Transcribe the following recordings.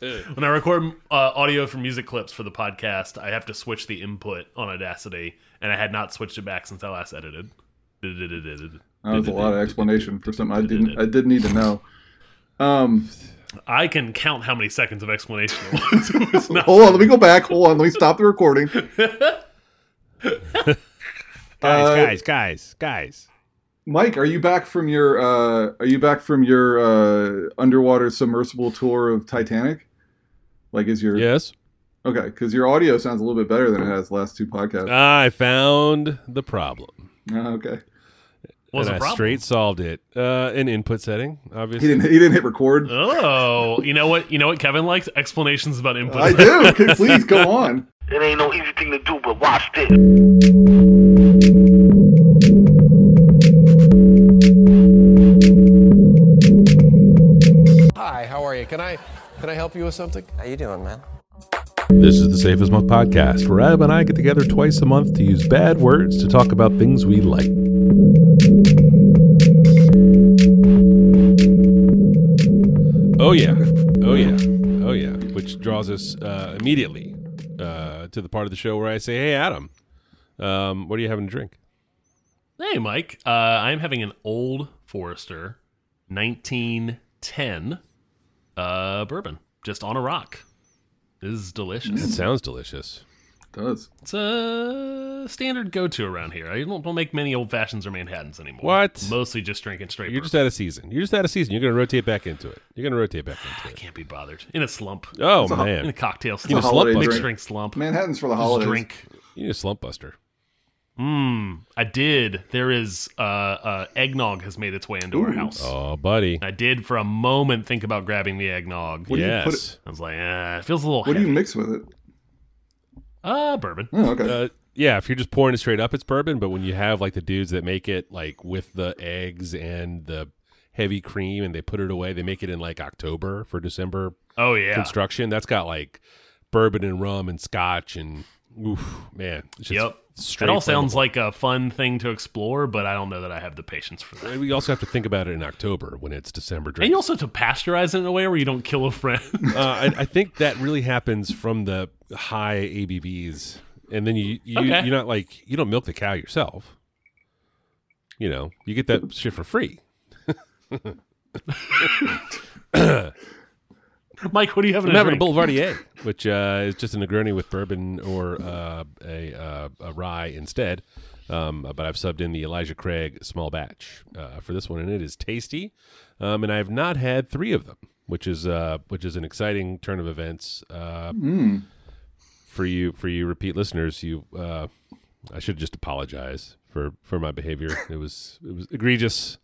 when I record uh, audio for music clips for the podcast, I have to switch the input on Audacity, and I had not switched it back since I last edited. That was a lot of explanation for something I didn't I did need to know. Um, I can count how many seconds of explanation it was. It was not- hold on, let me go back. Hold on, let me stop the recording. Guys, Uh, guys, guys, guys. Mike, are you back from your uh, are you back from your uh, underwater submersible tour of Titanic? Like, is your Yes. okay? Because your audio sounds a little bit better than it has the last two podcasts. I found the problem. Ah, okay, was and a I problem. straight solved it. Uh, an input setting, obviously. he obviously. didn't he didn't hit record. Oh, you know what? You know what Kevin likes? Explanations about input. I do. Please go on. It ain't no easy thing to do, but watch this. Help you with something? How you doing, man? This is the Safe as Milk podcast, where Adam and I get together twice a month to use bad words to talk about things we like. Oh yeah, oh yeah, oh yeah. Which draws us uh, immediately uh, to the part of the show where I say, "Hey, Adam, um, what are you having to drink?" Hey, Mike. Uh, I'm having an Old Forester 1910 uh, bourbon, just on a rock. This is delicious. It sounds delicious. It does It's a standard go-to around here. I don't, don't make many old fashions or Manhattans anymore. What? Mostly just drinking straight. You're bourbon. just out of season. You're just out of season. You're going to rotate back into it. You're going to rotate back into it. Can't be bothered. In a slump. Oh a- In a man, cocktail It's a slump. holiday slump Mixed drink. drink slump. Manhattan's for the Just holidays. drink. you need a slump buster. Mmm. I did. There is uh, uh eggnog has made its way into our house. Oh, buddy. I did for a moment think about grabbing the eggnog. What do you put yes. I was like, eh, it feels a little What do you mix with it? Uh, bourbon. Oh, okay. Uh, yeah, if you're just pouring it straight up, it's bourbon. But when you have like the dudes that make it like with the eggs and the heavy cream, and they put it away, they make it in like October for December Oh yeah. construction. That's got like bourbon and rum and scotch and oof, man. It's just Yep. It all sounds flammable. like a fun thing to explore, but I don't know that I have the patience for that. We also have to think about it in October when it's December And drink. you also have to pasteurize it in a way where you don't kill a friend. uh, I, I think that really happens from the high ABVs, and then you, you Okay. you're not like you don't milk the cow yourself. You know, you get that shit for free. Mike, what do you have I'm a having a drink? Boulevardier, which uh, is just a Negroni with bourbon or uh, a, uh, a rye instead. Um, but I've subbed in the Elijah Craig small batch uh, for this one, and it is tasty. Um, and I have not had three of them, which is uh, which is an exciting turn of events uh, Mm. for you for you repeat listeners. You, uh, I should just apologize for for my behavior. It was it was egregious,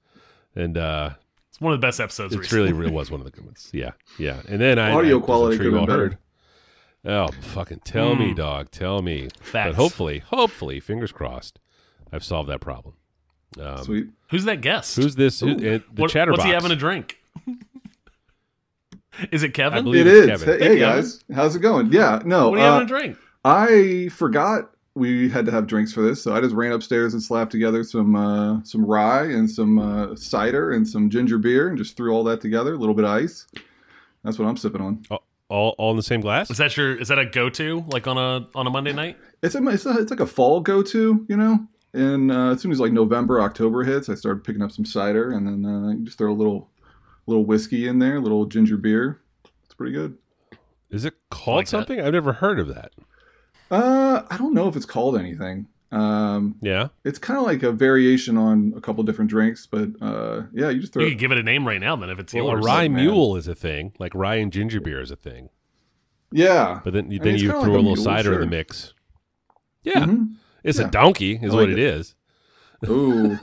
and uh, It's one of the best episodes. it's recently. really, really was one of the good ones. Yeah, yeah. And then I Audio I, as quality sure could've all heard. Oh, fucking tell me, dog, tell me. But hopefully, hopefully, fingers crossed, I've solved that problem. Um, Sweet. Who's that guest? Who's this? Who, uh, the What- chatterbox. What's he having a drink? is it Kevin? I believe It it's. Kevin. Hey, Hey, guys, how's it going? Yeah, no. what are you uh, having a drink? I forgot we had to have drinks for this, so I just ran upstairs and slapped together some uh, some rye and some uh, cider and some ginger beer and just threw all that together. A little bit of ice. That's what I'm sipping on. all, all, all in the same glass? Is that your? Is that a go-to like on a on a Monday night? It's a, it's, a, it's like a fall go to, you know. And uh, as soon as like November, October hits, I started picking up some cider and then uh, you just throw a little little whiskey in there, a little ginger beer. It's pretty good. Is it called like that. something? I've never heard of that. Uh, I don't know if it's called anything. Um, Yeah. it's kind of like a variation on a couple different drinks, but uh, yeah, you just throw. You could give it a name right now then if it's Well, a rye man. mule is a thing. Like rye and ginger beer is a thing. yeah, But then, I then mean, you throw like a a little mule, cider in the mix. Yeah. Mhm. It's Yeah. a donkey, is I what it it. is. Ooh,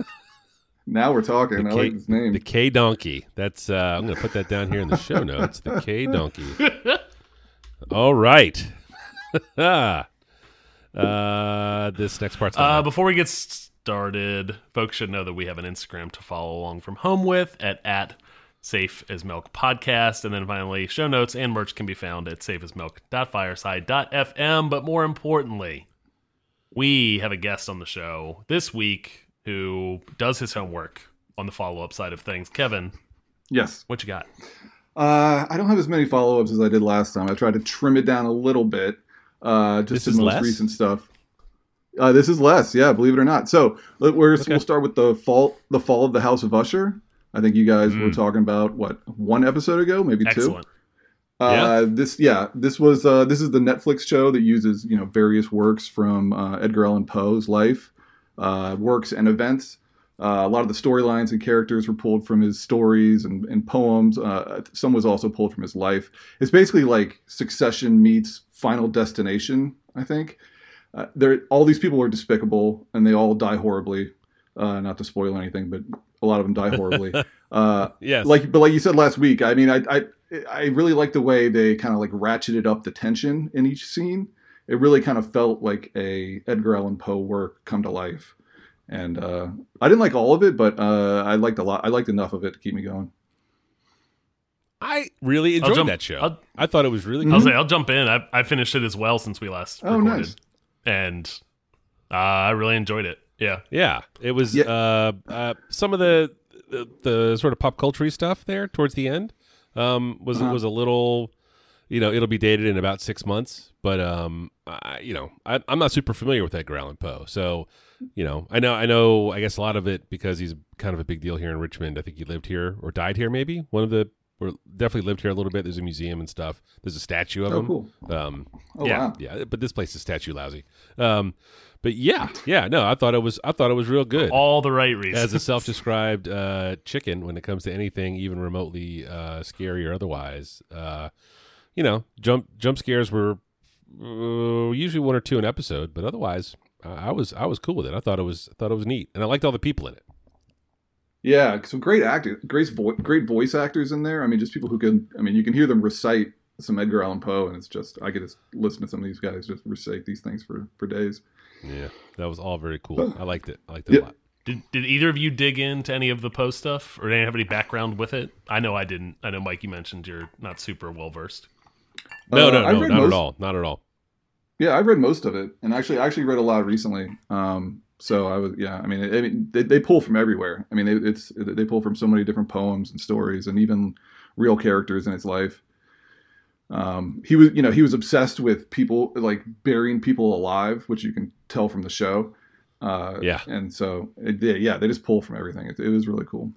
now we're talking. The I K, like his name. the K donkey. That's uh, I'm going to put that down here in the show notes. The K donkey. All right. uh, this next part's Uh, before we get started, folks should know that we have an Instagram to follow along from home with at at Safe as Milk Podcast, and then finally, show notes and merch can be found at safeasmilk.fireside.fm. But more importantly, we have a guest on the show this week who does his homework on the follow up side of things. Kevin, yes. what you got? Uh, I don't have as many follow ups as I did last time. I tried to trim it down a little bit. Uh, just This the is most less? recent stuff. Uh, this is less, yeah, believe it or not. So we're, Okay. we'll start with the fall, the fall of the House of Usher. I think you guys were Mm. talking about what one episode ago, maybe two. Excellent. Uh, This, yeah, this was uh, this is the Netflix show that uses you know various works from uh, Edgar Allan Poe's life, uh, works and events. Uh, a lot of the storylines and characters were pulled from his stories and, and poems. Uh, some was also pulled from his life. It's basically like Succession meets Final Destination. I think uh, there all these people are despicable and they all die horribly. Uh, not to spoil anything, but a lot of them die horribly. uh, Yes. like but like you said last week i mean i i, I really like the way they kind of like ratcheted up the tension in each scene it really kind of felt like a edgar allan poe work come to life and uh i didn't like all of it but uh i liked a lot i liked enough of it to keep me going I really enjoyed jump- that show. I'll- I thought it was really I'll say I'll jump in. I, I finished it as well since we last Oh, recorded, nice. and uh, I really enjoyed it. Yeah, Yeah, it was Yeah. uh, uh, some of the, the the sort of pop culture stuff there towards the end um, was Uh-huh. was a little, you know, it'll be dated in about six months. But um, I, you know, I, I'm not super familiar with Edgar Allan Poe, so you know, I know, I know, I guess a lot of it because he's kind of a big deal here in Richmond. I think he lived here or died here, maybe one of the. Or definitely lived here a little bit. There's a museum and stuff. There's a statue of oh him. cool Um, oh yeah, wow yeah. But this place is statue lousy. Um, but yeah, yeah. No, I thought it was. I thought it was real good. all the right reasons. As a self-described uh, chicken, when it comes to anything even remotely uh, scary or otherwise, uh, you know, jump jump scares were uh, usually one or two an episode, but otherwise, I I was I was cool with it. I thought it was thought it was neat, and I liked all the people in it. Yeah some great actors great vo- great voice actors in there i mean just people who can i mean you can hear them recite some edgar allan poe and it's just i could just listen to some of these guys just recite these things for for days Yeah, that was all very cool. I liked it. I liked it Yeah. a lot. Did, did either of you dig into any of the post stuff, or did you have any background with it? I know I didn't. I know Mike, you mentioned you're not super well versed. No, Uh, no, I've no, not most- at all. Not at all. Yeah, I've read most of it, and actually, I actually read a lot recently. Um, so I was, yeah, I mean, I mean, they, they pull from everywhere. I mean, it, it's they pull from so many different poems and stories, and even real characters in his life. Um, he was, you know, he was obsessed with people like burying people alive, which you can tell from the show. Uh, Yeah. and so it, yeah, yeah, they just pull from everything. It, it was really cool.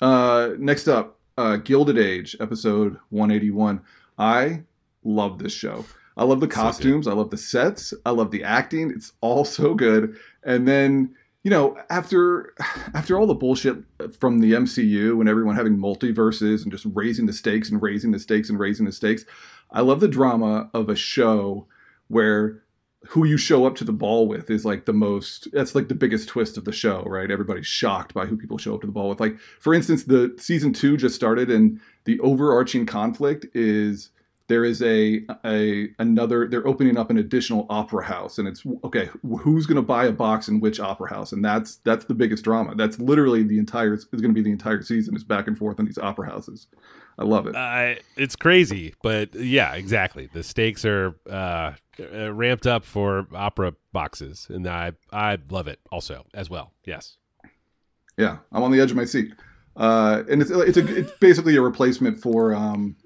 Uh, next up, uh, Gilded Age, episode 181. I love this show. I love the costumes. I love the sets. I love the acting. It's all so good. And then, you know, after after all the bullshit from the MCU and everyone having multiverses and just raising the stakes and raising the stakes and raising the stakes, I love the drama of a show where who you show up to the ball with is like the most that's like the biggest twist of the show right everybody's shocked by who people show up to the ball with like for instance the season two just started and the overarching conflict is there is a a another they're opening up an additional opera house and it's okay who's going to buy a box in which opera house and that's that's the biggest drama that's literally the entire is going to be the entire season is back and forth in these opera houses i love it I it's crazy, but yeah, exactly. The stakes are uh, uh, ramped up for opera boxes, and I I love it also as well. Yes. Yeah, I'm on the edge of my seat. Uh, and it's it's a it's basically a replacement for um,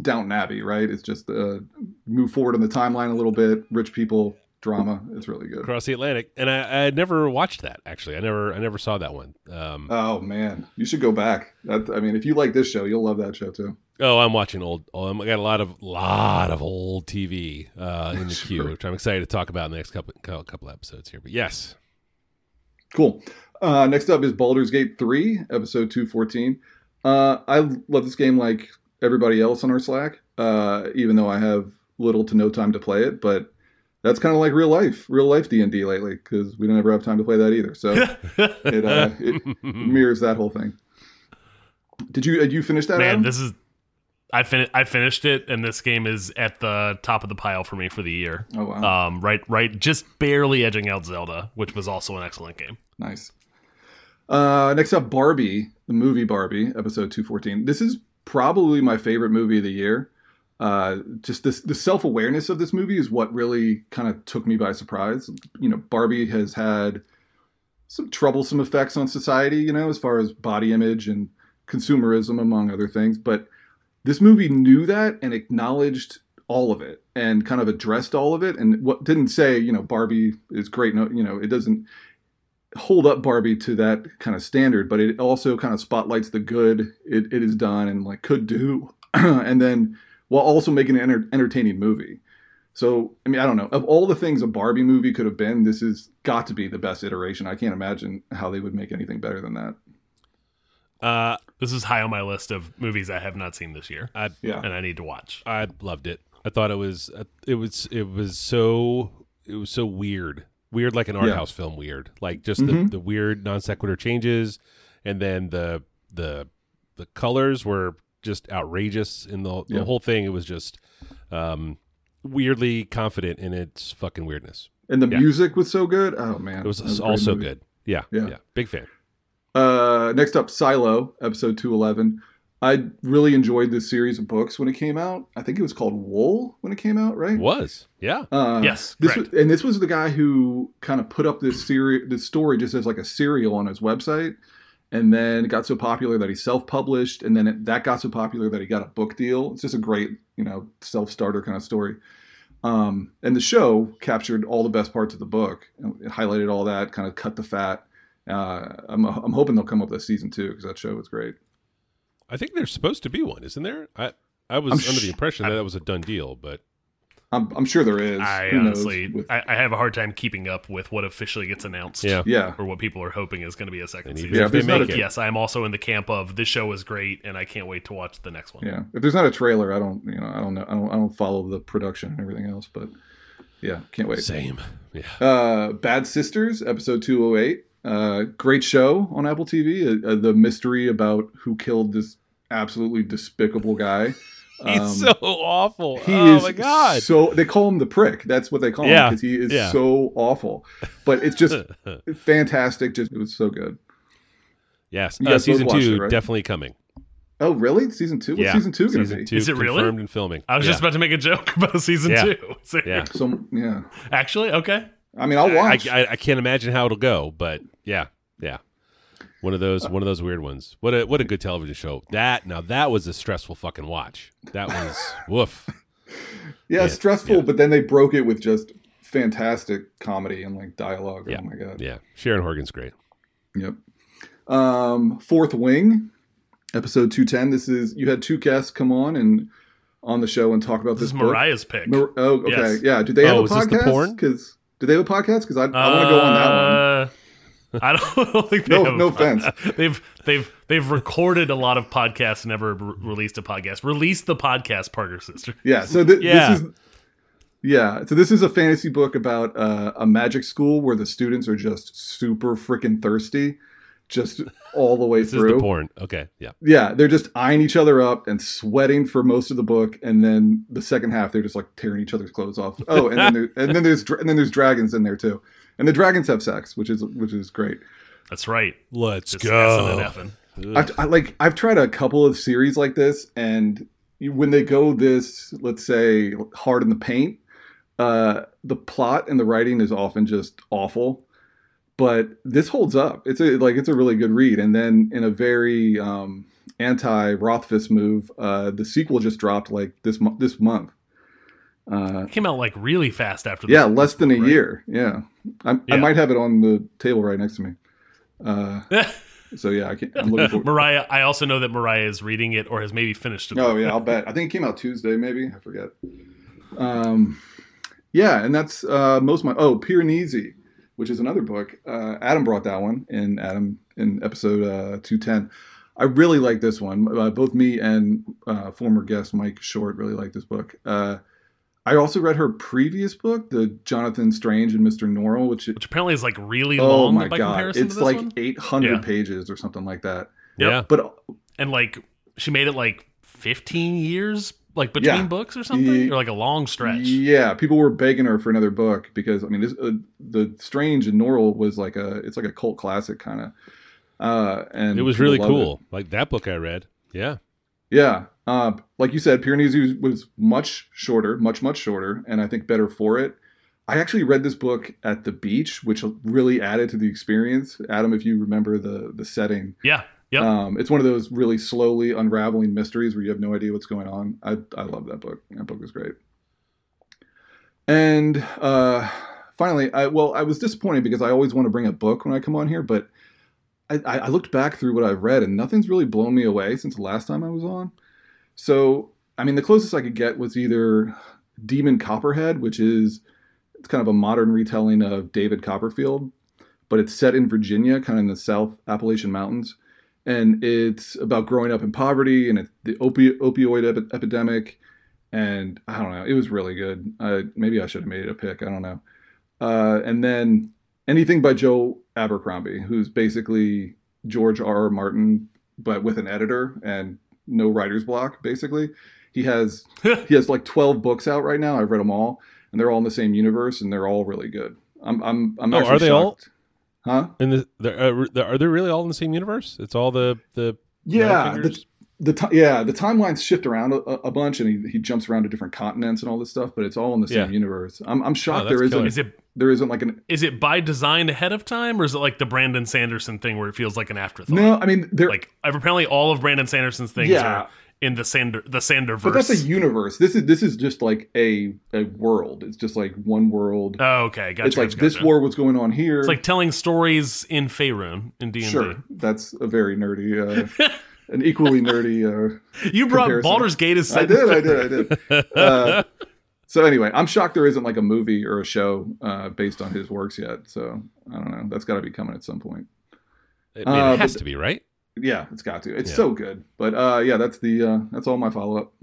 Downton Abbey, right? It's just uh, move forward in the timeline a little bit. Rich people drama. It's really good. Across the Atlantic, and I, I never watched that actually. I never I never saw that one. Um, Oh man, you should go back. That, I mean, if you like this show, you'll love that show too. oh, I'm watching old. Oh, I'm- got a lot of lot of old TV uh, in the queue, which I'm excited to talk about in the next couple couple episodes here. But yes, Cool. Uh, next up is Baldur's Gate 3, episode 214. Uh, I love this game like everybody else on our Slack, uh, even though I have little to no time to play it. But that's kind of like real life, real life D and D lately, because we don't ever have time to play that either. So it, uh, it mirrors that whole thing. Did you did you finish that? Man, Adam? this is. I fin- I finished it, and this game is at the top of the pile for me for the year. oh wow, Um, right, right, just barely edging out Zelda, which was also an excellent game. nice. Uh, next up, Barbie, the movie Barbie, episode 214. This is probably my favorite movie of the year. Uh, just this the self awareness of this movie is what really kind of took me by surprise. You know, Barbie has had some troublesome effects on society. You know, as far as body image and consumerism, among other things. But this movie knew that and acknowledged all of it and kind of addressed all of it and what didn't say you know barbie is great no you know it doesn't hold up barbie to that kind of standard but it also kind of spotlights the good it, it has done and like could do and then while also making an enter- entertaining movie. So i mean i don't know. Of all the things a barbie movie could have been this has got to be the best iteration. I can't imagine how they would make anything better than that. Uh, This is high on my list of movies I have not seen this year, I yeah. and I need to watch. I loved it. I thought it was uh, it was it was so it was so weird, weird like an art Yeah. house film. Weird, like just Mhm. the, the weird non sequitur changes, and then the the the colors were just outrageous in the the Yeah. whole thing. It was just um, weirdly confident in its fucking weirdness. and the Yeah. music was so good oh man It was, great also movie. good. Yeah, Yeah. yeah, big fan. Uh, next up, Silo, episode 211. I really enjoyed this series of books when it came out. I think it was called Wool when it came out, right? Was yeah, Uh, Yes, This was, and this was the guy who kind of put up this series, this story just as like a serial on his website, and then it got so popular that he self-published, and then it, that got so popular that he got a book deal. It's just a great, you know, self-starter kind of story. Um, and the show captured all the best parts of the book. It highlighted all that, kind of cut the fat. Uh, I'm, I'm hoping they'll come up with a season two because that show was great. I think there's supposed to be one, isn't there? I I was I'm under sh- the impression that that was a done deal, but I'm, I'm sure there is. I Who honestly, with- I, I have a hard time keeping up with what officially gets announced. yeah, yeah, Or what people are hoping is going to be a second season. Yeah, if they if make a- it, Yes, I am also in the camp of this show is great, and I can't wait to watch the next one. yeah. If there's not a trailer, I don't, you know, I don't know, I don't, I don't follow the production and everything else. But yeah, can't wait. same. Yeah, Uh, Bad Sisters, episode 208. Uh, great show on Apple TV. Uh, uh, the mystery about who killed this absolutely despicable guy. he's Um, so awful. He oh is my god. So they call him the prick. That's what they call him because he is yeah. so awful. But it's just fantastic. Just it was so good. yes, You uh, season two it, right? definitely coming. Oh, really? Season two? What's yeah, season two going to season be? two Is it really? confirmed and filming? I was just about to make a joke about season Yeah. two. So- Yeah. So yeah. Actually, okay. I mean, I'll I, watch. I, I can't imagine how it'll go, but yeah, yeah. One of those, one of those weird ones. What a what a good television show. That now that was a stressful fucking watch. That was woof. yeah, yeah, stressful, yeah. but then they broke it with just fantastic comedy and like dialogue. Yeah. Oh my god. Yeah, Sharon Horgan's great. Yep. Um, Fourth Wing, episode two ten. This is you had two guests come on and on the show and talk about This this, is book. Mariah's pick. Mar- oh, okay. Yes. Yeah. Do they have Oh, a is this the podcast? Because do they have a podcast? Because I, I want to go on that one. I don't, I don't think they No- have no pod- offense. They've they've they've recorded a lot of podcasts, never re- released a podcast. Release the podcast, Parker Sister. Yeah. So th- Yeah. this is. Yeah, so this is a fantasy book about uh, a magic school where the students are just super freaking thirsty, just all the way This is through. the porn. Okay, yeah. Yeah, they're just eyeing each other up and sweating for most of the book, and then the second half they're just like tearing each other's clothes off. Oh, and then there, and then there's and then there's dragons in there too, and the dragons have sex, which is which is great. That's right. Let's Just go. I've, I like I've tried a couple of series like this, and when they go this, let's say, hard in the paint, uh, the plot and the writing is often just awful. But this holds up. It's a like it's a really good read. And then in a very um, anti Rothfuss move, uh, the sequel just dropped like this mo- this month. Uh, It came out like really fast after. the yeah, less than a right? year. Yeah, I, I Yeah. might have it on the table right next to me. Uh, so yeah, I can't. I'm looking for. Mariah. I also know that Mariah is reading it or has maybe finished it. Oh yeah, I'll bet. I think it came out Tuesday, maybe. I forget. Um, yeah, and that's uh, most of my. Oh, Piranesi, which is another book. Uh, Adam brought that one in Adam in episode uh, two ten. I really like this one. Uh, both me and uh, former guest Mike Short really like this book. Uh, I also read her previous book, the Jonathan Strange and Mr. Norrell, which which apparently is like really oh long my by god, comparison it's to this like one. 800 Yeah. pages or something like that. Yep. Yeah. But And like she made it like 15 years, like between Yeah. books or something, Ye- or like a long stretch. Yeah, people were begging her for another book because I mean, this, uh, the Strange and Norrell was like a it's like a cult classic kind of. Uh, and It was really cool. it. Like that book I read. Yeah. Yeah, uh, like you said, Piranesi was much shorter, much much shorter, and I think better for it. I actually read this book at the beach, which really added to the experience. Adam, if you remember the the setting, Yeah. Yep. Um, it's one of those really slowly unraveling mysteries where you have no idea what's going on. I I love that book. That book was great. And uh, finally, I well, I was disappointed because I always want to bring a book when I come on here, but I, I looked back through what I've read and nothing's really blown me away since the last time I was on. So I mean, the closest I could get was either Demon Copperhead, which is it's kind of a modern retelling of David Copperfield, but it's set in Virginia, kind of in the South Appalachian Mountains, and it's about growing up in poverty and the opi- opioid epi- epidemic. And I don't know, it was really good. Uh, maybe I should have made it a pick. I don't know. Uh, and then anything by Joe Abercrombie, who's basically George R. R. Martin, but with an editor and no writer's block. Basically, he has he has like twelve books out right now. I've read them all, and they're all in the same universe, and they're all really good. I'm I'm I'm Oh, actually are they all? Huh? And the, the, uh, the- are they really all in the same universe? It's all the the Yeah, the? The ti yeah the timelines shift around a, a bunch, and he, he jumps around to different continents and all this stuff, but it's all in the same Yeah. universe. I'm I'm shocked Oh, there isn't is it, there isn't like an is it by design ahead of time, or is it like the Brandon Sanderson thing where it feels like an afterthought? no. I mean there Like apparently all of Brandon Sanderson's things Yeah. are in the Sander the Sanderverse. but that's a universe. This is this is just like a a world. It's just like one world. oh, okay, gotcha. it's like gotcha, this gotcha. war was going on here. It's like telling stories in Faerun in d&d Sure, that's a very nerdy, uh, an equally nerdy. Uh, You brought comparison. Baldur's Gate as I did, I did, I did. Uh, so anyway, I'm shocked there isn't like a movie or a show uh, based on his works yet. So I don't know. That's got to be coming at some point. I mean, Uh, it has but- to be right. Yeah, it's got to. It's Yeah. so good. But uh, yeah, that's the uh, that's all my follow up.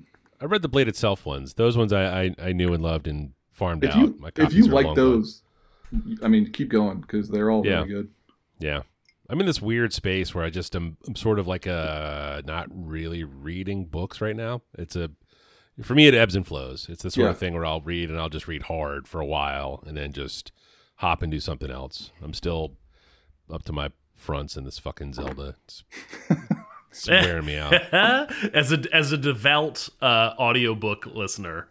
I read the Blade itself ones. Those ones I I, I knew and loved and farmed If out. you My if you like long gone. those, I mean, keep going because they're all Yeah. really good. Yeah. I'm in this weird space where I just am I'm sort of like a not really reading books right now. It's a for me it ebbs and flows. It's the sort Yeah. of thing where I'll read and I'll just read hard for a while and then just hop and do something else. I'm still up to my fronts in this fucking Zelda. It's, it's wearing me out. as a as a devout uh, audiobook listener,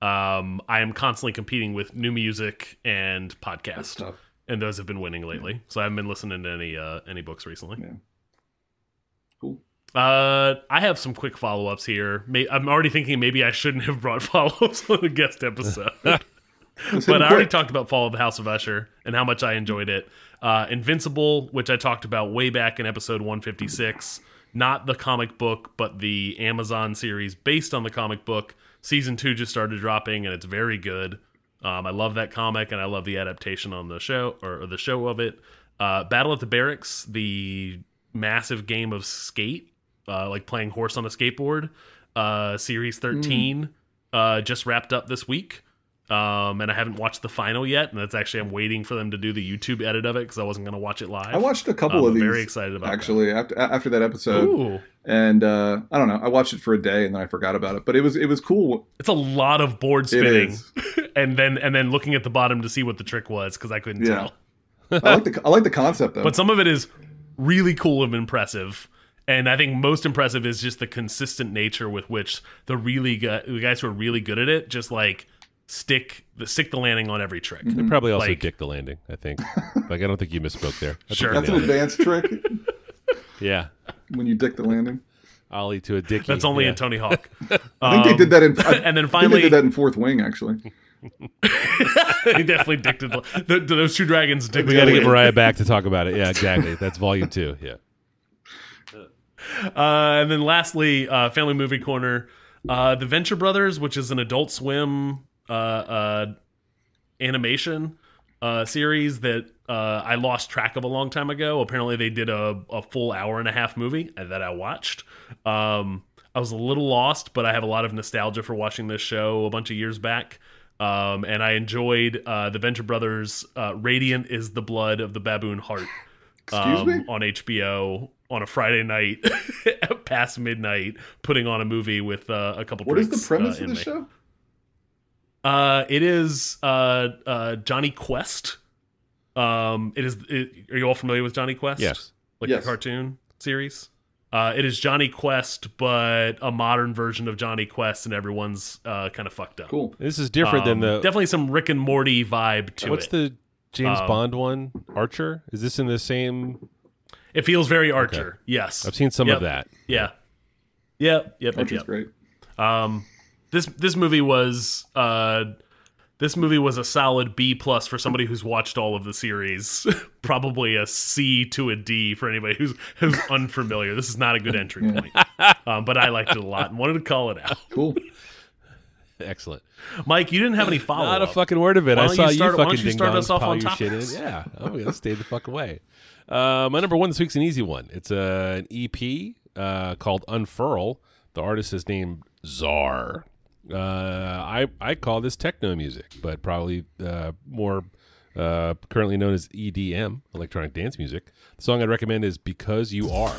um, I am constantly competing with new music and podcast, Stuff. And those have been winning lately. So I haven't been listening to any uh, any books recently. Yeah. Cool. Uh, I have some quick follow ups here. May- I'm already thinking maybe I shouldn't have brought follow ups on the guest episode. But I already talked about Fall of the House of Usher and how much I enjoyed it. Uh, Invincible, which I talked about way back in episode 156, not the comic book, but the Amazon series based on the comic book. Season two just started dropping, and it's very good. Um, I love that comic, and I love the adaptation on the show or, or the show of it. Uh, Battle at the Berrics, the massive game of skate, uh, like playing horse on a skateboard. Uh, series 13 uh, just wrapped up this week. Um, and I haven't watched the final yet, and that's actually I'm waiting for them to do the YouTube edit of it because I wasn't going to watch it live. I watched a couple Um, of I'm these. very excited about that. actually after after that episode, Ooh, and uh, I don't know. I watched it for a day and then I forgot about it. But it was it was cool. it's a lot of board spinning, and then and then looking at the bottom to see what the trick was because I couldn't Yeah. tell. I like the I like the concept though. But some of it is really cool and impressive. And I think most impressive is just the consistent nature with which the really gu- the guys who are really good at it just like stick the stick the landing on every trick. They probably also Like- dick the landing, I think. like I don't think you misspoke there. I Sure. That's an nailed it. advanced trick Yeah. when you dick the landing. Ollie to a dicky. That's only yeah. in Tony Hawk. I think they did that in. I, Um, and then I think finally- they did that in Fourth Wing actually. he definitely dicted the, the, those two dragons. Dicted We got to the get. Mariah back to talk about it. Yeah, exactly. That's volume two. Yeah. Uh, and then lastly, uh, Family Movie Corner, uh, The Venture Brothers, which is an Adult Swim uh, uh, animation uh, series that uh, I lost track of a long time ago. Apparently, they did a, a full hour and a half movie that I watched. Um, I was a little lost, but I have a lot of nostalgia for watching this show a bunch of years back. Um, and I enjoyed uh, The Venture Brothers. Uh, Radiant is the blood of the baboon heart um, me. on HBO on a Friday night past midnight, putting on a movie with uh, a couple. What is the premise of the show? Uh, it is uh, uh, Jonny Quest. Um, it is. It, are you all familiar with Jonny Quest? Yes. like Yes. the cartoon series. Uh, it is Jonny Quest, but a modern version of Jonny Quest, and everyone's uh, kind of fucked up. Cool. This is different Um, than the. definitely some Rick and Morty vibe to What's it. What's the James Um, Bond one? Archer? Is this in the same? It feels very Archer. Yes, I've seen some Yep. of that. Yeah. Yep. Yep. Yep. Archer's yep. great. Um, this this movie was uh, this movie was a solid B plus for somebody who's watched all of the series. Probably a C to a D for anybody who's who's unfamiliar. This is not a good entry point, um, but I liked it a lot and wanted to call it out. Cool. Excellent. Mike, you didn't have any follow Not a up. fucking word of it. I don't saw you you, start- why fucking don't you ding start us off on your top shit in. Yeah, I'm gonna stay the fuck away. Uh, my number one this week's an easy one. It's uh, an EP uh, called Unfurl. The artist is named Zar. Uh, I I call this techno music, but probably uh, more uh, currently known as EDM, electronic dance music. The song I'd recommend is "Because You Are."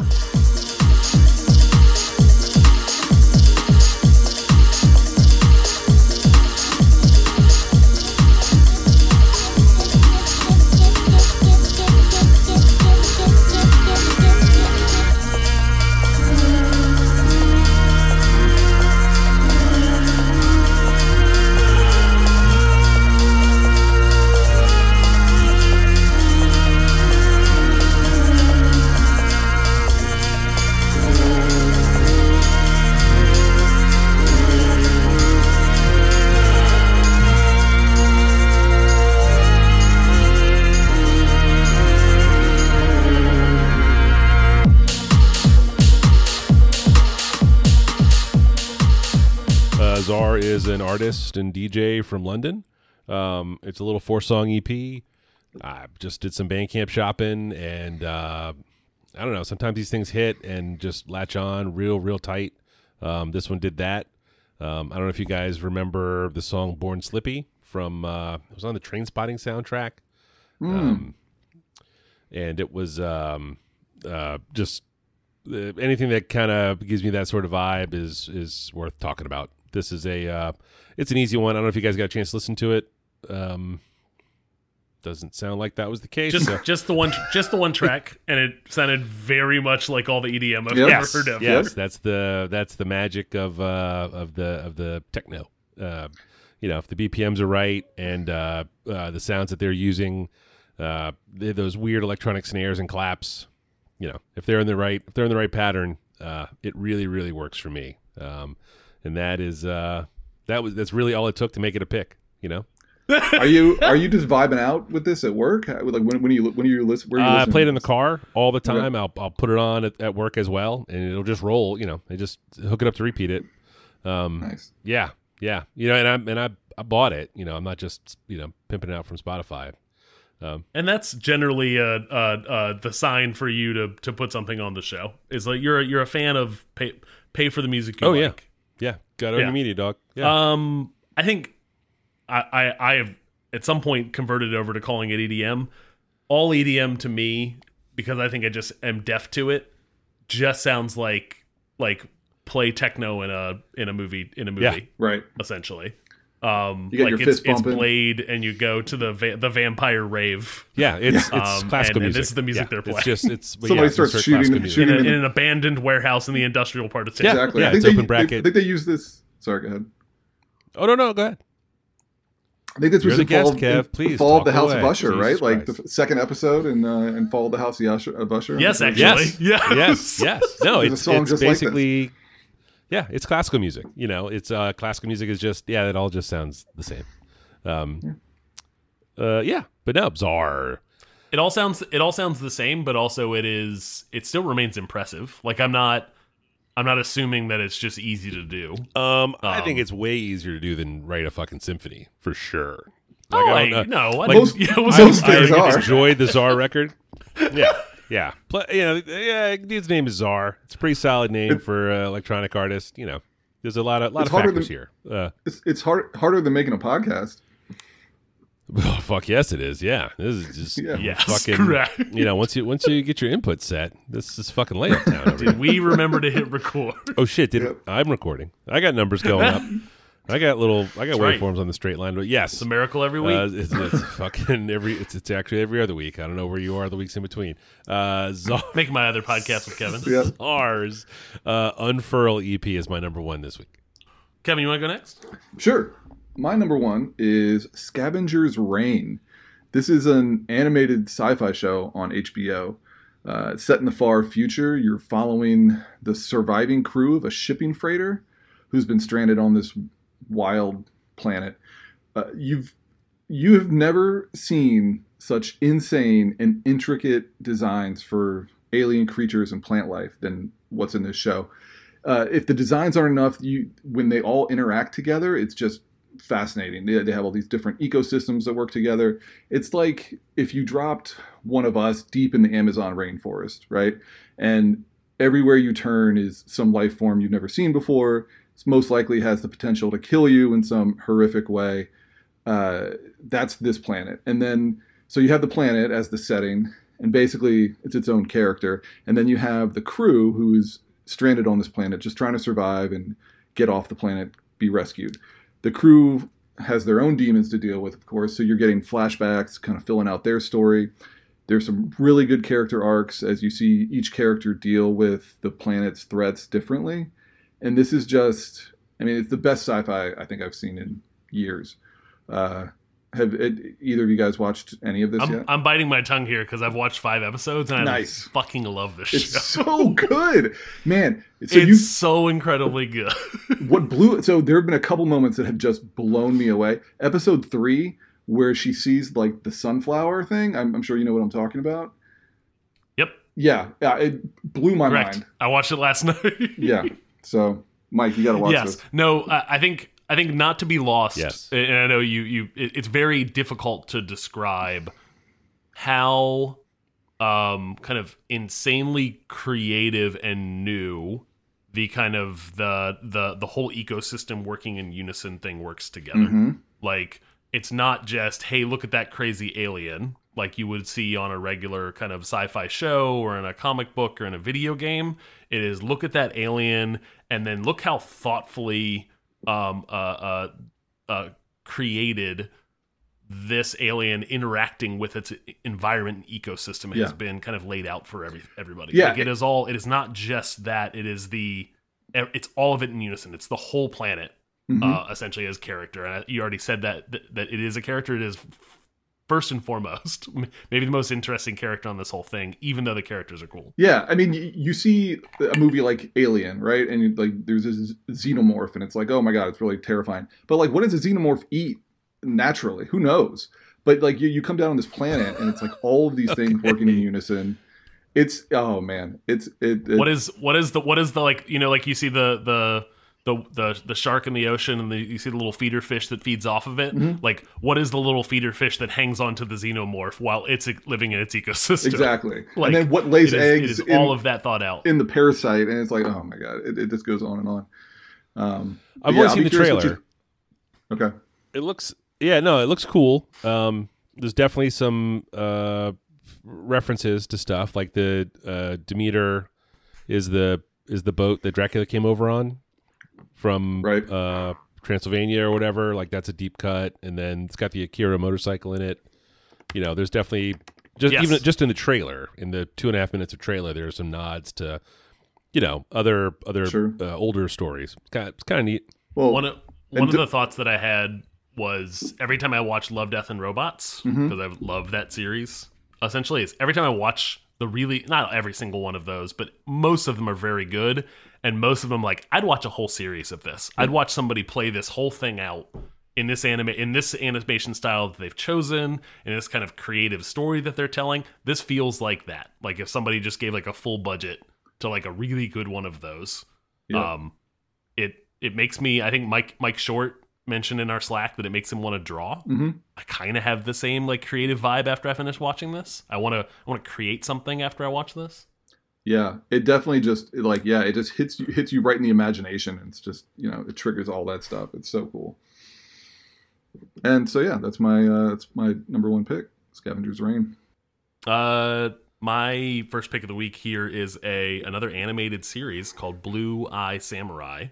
Artist and DJ from London. Um, it's a little four song EP. I just did some Bandcamp shopping, and uh, I don't know. Sometimes these things hit and just latch on real, real tight. Um, this one did that. Um, I don't know if you guys remember the song "Born Slippy" from uh, it was on the Trainspotting soundtrack, um, and it was um, uh, just uh, anything that kind of gives me that sort of vibe is is worth talking about. This is a uh, it's an easy one. I don't know if you guys got a chance to listen to it. Um, doesn't sound like that was the case. Just so- just the one just the one track, and it sounded very much like all the EDM I've Yep. ever yes, heard of. yes, that's the that's the magic of uh, of the of the techno. Uh, you know, if the BPMs are right and uh, uh, the sounds that they're using, uh, th- those weird electronic snares and claps, you know, if they're in the right if they're in the right pattern, uh, it really really works for me. Um, and that is uh, that was that's really all it took to make it a pick. You know, Are you are you just vibing out with this at work? Like when when are you when are you listen? Where are you Uh, I play it in the car all the time. I'll I'll put it on at, at work as well, and it'll just roll. You know, I just hook it up to repeat it. Um, Nice. Yeah, yeah. You know, and I and I I bought it. You know, I'm not just you know pimping it out from Spotify. And that's generally uh, uh, uh, the sign for you to to put something on the show. Is like you're you're a fan of pay pay for the music you Oh, like. Yeah, got it on Yeah. your media, dog. Yeah, Um, I think I, I I have at some point converted it over to calling it EDM. All EDM to me, because I think I just am deaf to it, just sounds like like play techno in a in a movie in a movie Yeah. Right. essentially. Um, You got like your it's, fist it's. Blade, and you go to the va- the vampire rave yeah. It's it's um, classical and- and this is the music Yeah, they're playing It's just it's Somebody yeah, it's starts straight shooting- in, a, in an abandoned warehouse in the industrial part of town. Yeah. Exactly. yeah, think it's they, open they- bracket. I think they use this. Sorry, go ahead. Oh no, no, go ahead. I think this You're was the in fall, guest, Kev. Please fall of the House away. of Usher, Jesus right? Like the second episode in uh, in Fall of the House of Usher. Of Usher Yes, I actually. yes, Yes. yes. No, There's it's, it's just like basically, yeah, it's classical music. You know, it's uh, classical music is just yeah, it all just sounds the same. Um, uh, yeah, but no, bizarre. it all sounds it all sounds the same but also it is it still remains impressive like i'm not i'm not assuming that it's just easy to do Um, I think Um, it's way easier to do than write a fucking symphony for sure. oh I I, don't know. no I, Most- yeah, it was- most I- things I- are. enjoyed the Zar record. Yeah, yeah. Pl- you know, yeah. Dude's name is Zar. It's a pretty solid name for uh, electronic artist. You know, there's a lot of lot It's of factors than- here. Uh, It's, it's hard harder than making a podcast. Oh, fuck yes, it is. Yeah, this is just Yeah. Yes, fucking. correct. You know, once you once you get your input set, this is fucking layup town. Over did we remember to hit record Oh shit! Did Yep. I'm recording? I got numbers going up. I got little. I got right. waveforms on the straight line. But yes, it's a miracle every week uh, it's, it's fucking every. It's, it's actually every other week. I don't know where you are the weeks in between. Uh, Zar, make my other podcast with kevin Yeah. Zar's uh, Unfurl EP is my number one this week. kevin you want to go next Sure. My number one is Scavengers Reign. This is an animated sci-fi show on HBO. Uh, set in the far future, you're following the surviving crew of a shipping freighter who's been stranded on this wild planet. Uh, you've you have never seen such insane and intricate designs for alien creatures and plant life than what's in this show. Uh, if the designs aren't enough, you when they all interact together, it's just fascinating. They, they have all these different ecosystems that work together. It's like if you dropped one of us deep in the Amazon rainforest, right? And everywhere you turn is some life form you've never seen before. Most likely has the potential to kill you in some horrific way. Uh, that's this planet. And then, so you have the planet as the setting, and basically it's its own character. And then you have the crew who is stranded on this planet, just trying to survive and get off the planet, be rescued. The crew has their own demons to deal with, of course, so you're getting flashbacks, kind of filling out their story. There's some really good character arcs as you see each character deal with the planet's threats differently. And this is just, I mean, it's the best sci fi I think I've seen in years. Uh, have it, either of you guys watched any of this I'm, yet? I'm biting my tongue here because I've watched five episodes and I fucking love this it's show. so good, man. So it's you so incredibly good. what blew so there have been a couple moments that have just blown me away episode three where she sees like the sunflower thing i'm, I'm sure you know what i'm talking about yep, yeah yeah it blew my correct. mind I watched it last night. yeah so mike you gotta watch yes. this No, I I think I think not to be lost. Yes. And I know you you it's very difficult to describe how um kind of insanely creative and new the kind of the the the whole ecosystem working in unison thing works together. Mhm. Like it's not just hey look at that crazy alien like you would see on a regular kind of sci-fi show or in a comic book or in a video game. It is look at that alien and then look how thoughtfully um, uh, uh, uh, created this alien interacting with its environment and ecosystem has been kind of laid out for every everybody. Yeah. like it is all. It is not just that. It is the. It's all of it in unison. It's the whole planet Mhm. uh, essentially as character. And you already said that, that that it is a character. It is first and foremost maybe the most interesting character on this whole thing, even though the characters are cool. yeah i mean you see a movie like alien right? And like there's this xenomorph and it's like oh my god it's really terrifying. But like what does a xenomorph eat naturally? Who knows? But like you, you come down on this planet and it's like all of these things working in unison. It's oh man. It's it, it what is what is the what is the like you know like you see the the the the, the shark in the ocean and the, you see the little feeder fish that feeds off of it? Mm-hmm. like what is the little feeder fish that hangs onto the xenomorph while it's living in its ecosystem? Exactly. Like, and then what lays it eggs is in, all of that thought out. in the parasite and it's like oh my god it, it just goes on and on. Um I've but only I'll seen the trailer. you- okay. It looks yeah, no, it looks cool. Um, there's definitely some uh, references to stuff like the uh, Demeter is the is the boat that Dracula came over on from Right. uh, Transylvania or whatever. Like that's a deep cut, and then it's got the Akira motorcycle in it. You know, there's definitely just Yes. even just in the trailer, in the two and a half minutes of trailer, there's some nods to you know other other Sure. uh, older stories. It's kind of, it's kind of neat. well one of one of d- the thoughts that I had was every time I watch Love, Death, and Robots Mm-hmm. because I love that series. Essentially, is every time I watch the really not every single one of those, but most of them are very good, and most of them like I'd watch a whole series of this. I'd watch somebody play this whole thing out in this anime in this animation style that they've chosen in this kind of creative story that they're telling. This feels like that. Like if somebody just gave like a full budget to like a really good one of those. Yeah. Um, it it makes me. I think Mike Mike Short mentioned in our Slack that it makes him want to draw. hmm I kind of have the same like creative vibe after I finish watching this. I want to I want to create something after I watch this. Yeah, it definitely just like yeah, it just hits you hits you right in the imagination. It's just you know it triggers all that stuff. It's so cool. And so yeah, that's my uh, that's my number one pick, Scavengers Reign. Uh, my first pick of the week here is a another animated series called Blue Eye Samurai.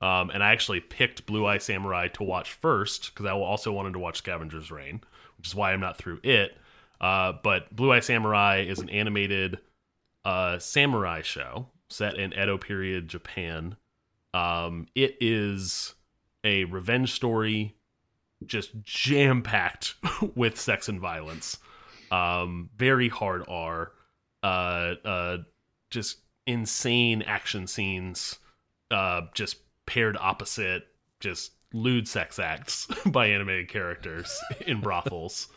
Um, and I actually picked Blue Eye Samurai to watch first because I also wanted to watch Scavengers Reign, which is why I'm not through it. Uh, but Blue Eye Samurai is an animated uh, samurai show set in Edo period Japan. Um, it is a revenge story, just jam packed with sex and violence. Um, very hard R. uh, uh, just insane action scenes, uh, just paired opposite, just lewd sex acts by animated characters in brothels.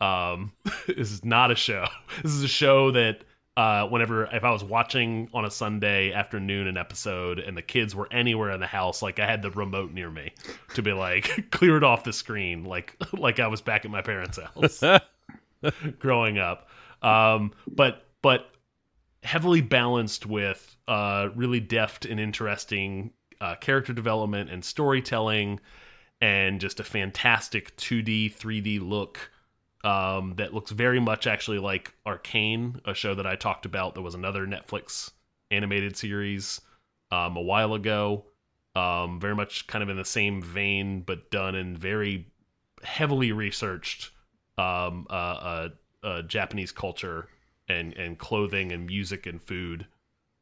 Um, this is not a show. This is a show that uh, whenever if I was watching on a Sunday afternoon an episode and the kids were anywhere in the house, like I had the remote near me to be like clear it off the screen, like like I was back at my parents' house growing up. Um, but but heavily balanced with uh, really deft and interesting uh, character development and storytelling, and just a fantastic 2D 3D look um, that looks very much actually like Arcane, a show that I talked about. There was another Netflix animated series um, a while ago, um, very much kind of in the same vein, but done in very heavily researched um, uh, uh, uh, Japanese culture and and clothing and music and food.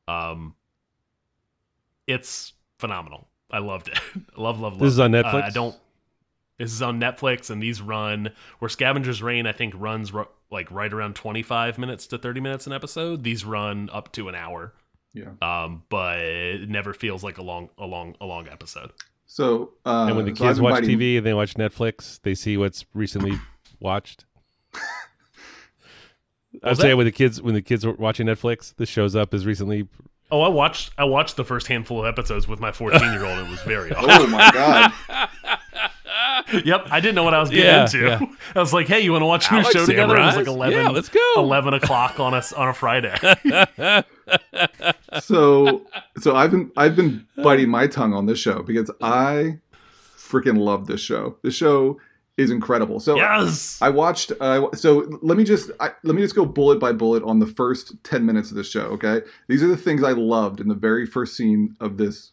Um, it's phenomenal. I loved it. love, love, love. This is on. Netflix? Uh, I don't. This is on Netflix, and these run where Scavengers Reign I think runs ru- like right around twenty five minutes to thirty minutes an episode. These run up to an hour, Yeah. um, but it never feels like a long, a long, a long episode. So uh, and when the so kids watch biting- TV and they watch Netflix, they see what's recently watched. I was that? saying when the kids when the kids are watching Netflix, this shows up as recently. Oh, I watched I watched the first handful of episodes with my fourteen year old. It was very awesome. Oh my god! yep, I didn't know what I was getting Yeah, into. yeah. I was like, "Hey, you want to watch a I new like show together?" It was like eleven. Yeah, let's go. Eleven o'clock on a on a Friday. so so I've been I've been biting my tongue on this show because I freaking love this show. This show is incredible. So yes. I watched. Uh, so let me just I, let me just go bullet by bullet on the first ten minutes of this show. Okay, these are the things I loved in the very first scene of this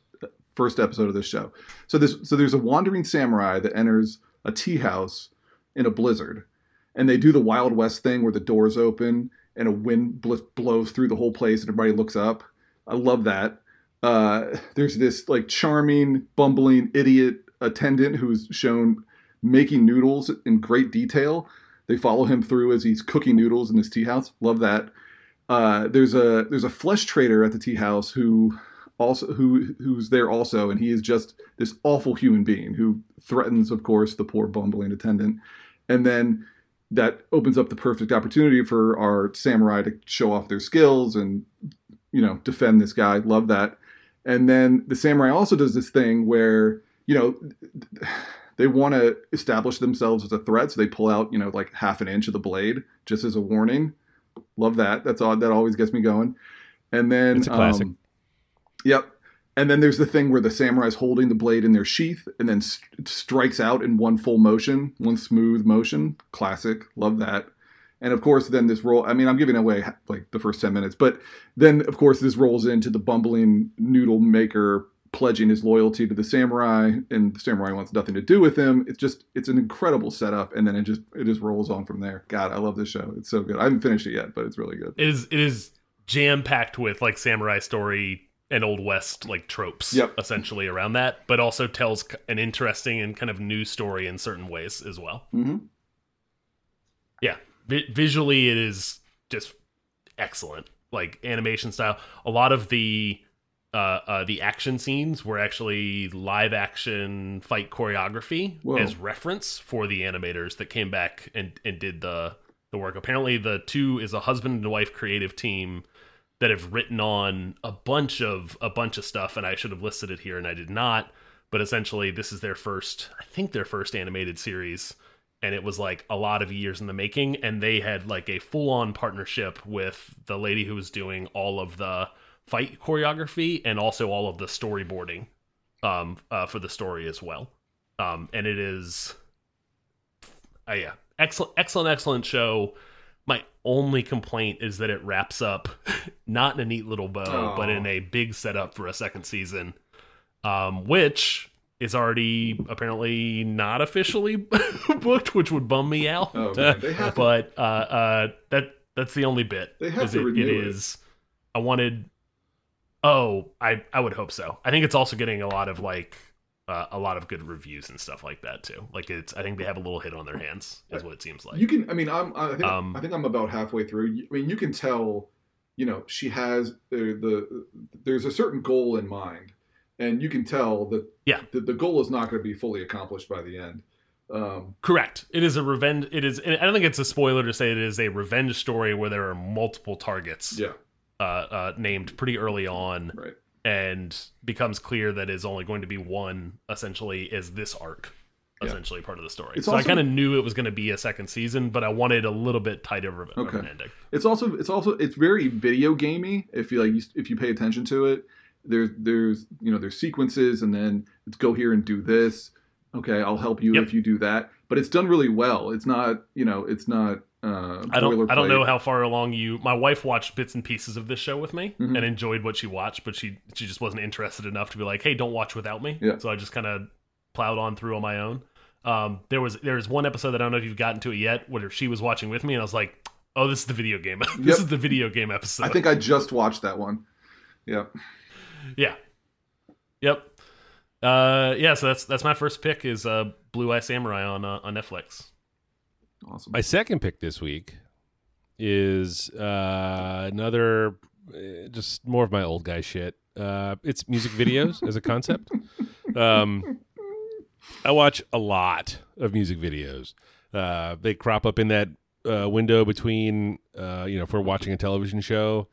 first episode of this show. So this so there's a wandering samurai that enters a tea house in a blizzard, and they do the Wild West thing where the doors open and a wind bl- blows through the whole place and everybody looks up. I love that. Uh, there's this like charming, bumbling idiot attendant who's shown making noodles in great detail. They follow him through as he's cooking noodles in his tea house. Love that. Uh, there's a there's a flesh trader at the tea house who also who who's there also, and he is just this awful human being who threatens, of course, the poor bumbling attendant, and then that opens up the perfect opportunity for our samurai to show off their skills and you know defend this guy. Love that. And then the samurai also does this thing where you know they want to establish themselves as a threat, so they pull out you know like half an inch of the blade just as a warning. Love that. That's odd. That always gets me going. And then It's a classic. um, yep. And then there's the thing where the samurai's holding the blade in their sheath and then st- strikes out in one full motion, one smooth motion. Classic. Love that. And of course, then this roll. I mean, I'm giving away like the first ten minutes, but then of course this rolls into the bumbling noodle maker pledging his loyalty to the samurai, and the samurai wants nothing to do with him. It's just it's an incredible setup, and then it just it just rolls on from there. God, I love this show. It's so good. I haven't finished it yet, but it's really good. It is it is jam packed with like samurai story and old west like tropes Yep. essentially around that, but also tells an interesting and kind of new story in certain ways as well. hmm Yeah, vi- visually it is just excellent. Like animation style, a lot of the uh, uh, the action scenes were actually live action fight choreography Whoa. as reference for the animators that came back and, and did the the work. Apparently, the two is a husband and wife creative team that have written on a bunch of a bunch of stuff, and I should have listed it here, and I did not. But essentially, this is their first, I think, their first animated series, and it was like a lot of years in the making. And they had like a full on partnership with the lady who was doing all of the fight choreography and also all of the storyboarding um, uh, for the story as well. Um, and it is, uh, yeah, excellent, excellent, excellent show. My only complaint is that it wraps up not in a neat little bow, but in a big setup for a second season, um, which is already apparently not officially booked, which would bum me out. Oh, man. They have but uh, uh, that that's the only bit. They have to it, renew it it. is. I wanted. Oh, I I would hope so. I think it's also getting a lot of like uh, a lot of good reviews and stuff like that too. Like it's, I think they have a little hit on their hands, is what it seems like. You can. I mean, I'm. I think. Um, I think I'm about halfway through. I mean, you can tell you know she has the, the there's a certain goal in mind, and you can tell that Yeah. the, the goal is not going to be fully accomplished by the end. Um, Correct. It is a revenge. It is. I don't think it's a spoiler to say it is a revenge story where there are multiple targets yeah, uh, uh, named pretty early on, right. and becomes clear that is only going to be one. Essentially, is this arc Yeah. essentially part of the story? It's so I kind of knew it was going to be a second season, but I wanted a little bit tighter of, of Okay. an ending. It's also it's also it's very video gamey. If you like, you, if you pay attention to it, there's there's you know there's sequences, and then it's go here and do this. Okay, I'll help you Yep. if you do that. But it's done really well. It's not you know it's not. Uh, I don't. I don't know how far along you. My wife watched bits and pieces of this show with me Mhm. and enjoyed what she watched, but she she just wasn't interested enough to be like, "Hey, don't watch without me." Yeah. So I just kind of plowed on through on my own. Um, there was there was one episode that I don't know if you've gotten to it yet, where she was watching with me, and I was like, "Oh, this is the video game. this Yep. is the video game episode." I think I just watched that one. Yeah. Yeah. Yep. Uh, yeah. So that's that's my first pick is uh, Blue Eye Samurai on uh, on Netflix. Awesome. My second pick this week is uh, another, uh, just more of my old guy shit. Uh, it's music videos as a concept. Um, I watch a lot of music videos. Uh, they crop up in that uh, window between, uh, you know, if we're watching a television show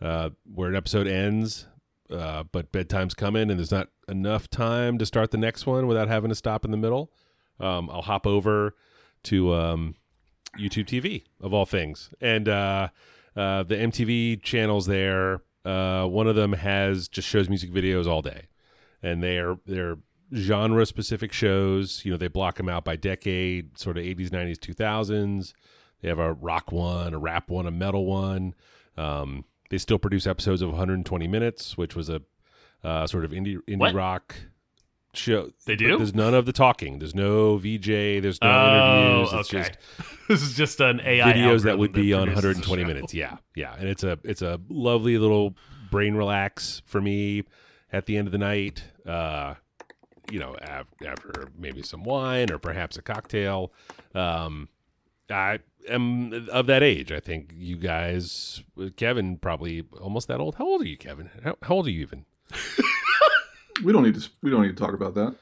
uh, where an episode ends, uh, but bedtime's coming and there's not enough time to start the next one without having to stop in the middle. Um, I'll hop over to um, YouTube TV of all things, and uh, uh, the MTV channels there. Uh, one of them has just shows music videos all day, and they're they're genre specific shows. You know, they block them out by decade, sort of eighties, nineties, two thousands. They have a rock one, a rap one, a metal one. Um, they still produce episodes of 120 minutes, which was a uh, sort of indie indie What? rock show. They do? There's none of the talking. There's no VJ. There's no oh, interviews. It's okay. just this is just an AI videos that would be on 120 minutes. Yeah, yeah, and it's a it's a lovely little brain relax for me at the end of the night. Uh, you know, af- after maybe some wine or perhaps a cocktail. Um, I am of that age. I think you guys, Kevin, probably almost that old. How old are you, Kevin? How, how old are you even? we don't need to we don't need to talk about that.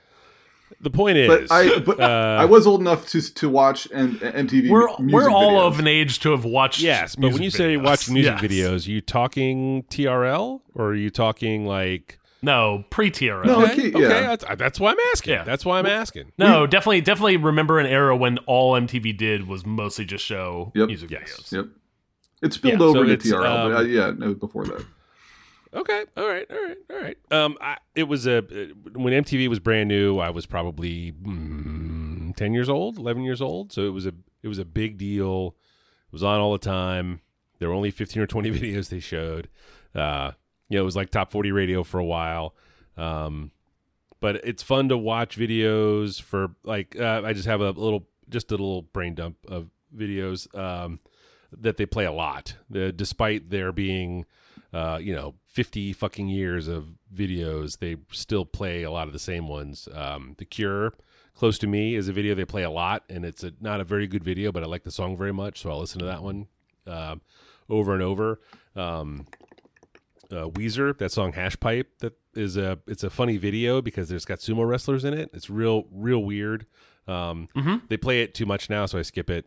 The point But is, I but uh, I was old enough to to watch and MTV. We're music we're all videos. of an age to have watched. Yes, but when music you say videos. watch music Yes. videos, you talking TRL or are you talking like? no pre TRL. No, No, okay, okay, yeah. that's, that's why I'm asking. Yeah. That's why I'm asking. No, definitely definitely remember an era when all MTV did was mostly just show Yep. music Yes. videos. Yep. It spilled Yeah, over so into it's, TRL, but uh, um, yeah, no, before that. Okay, all right, all right, all right. Um, I, it was a when MTV was brand new. I was probably mm, ten years old, eleven years old. So it was a it was a big deal. It was on all the time. There were only fifteen or twenty videos they showed. Uh, you know, it was like top forty radio for a while. Um, but it's fun to watch videos for like uh, I just have a little just a little brain dump of videos um, that they play a lot. The, despite there being uh, you know 50 fucking years of videos, they still play a lot of the same ones. Um, the Cure, close to me, is a video they play a lot, and it's a, not a very good video, but I like the song very much, so I'll listen to that one uh, over and over. Um, uh, Weezer, that song Hash Pipe, that is a it's a funny video because there's got sumo wrestlers in it. It's real real weird. Um, They play it too much now, so I skip it,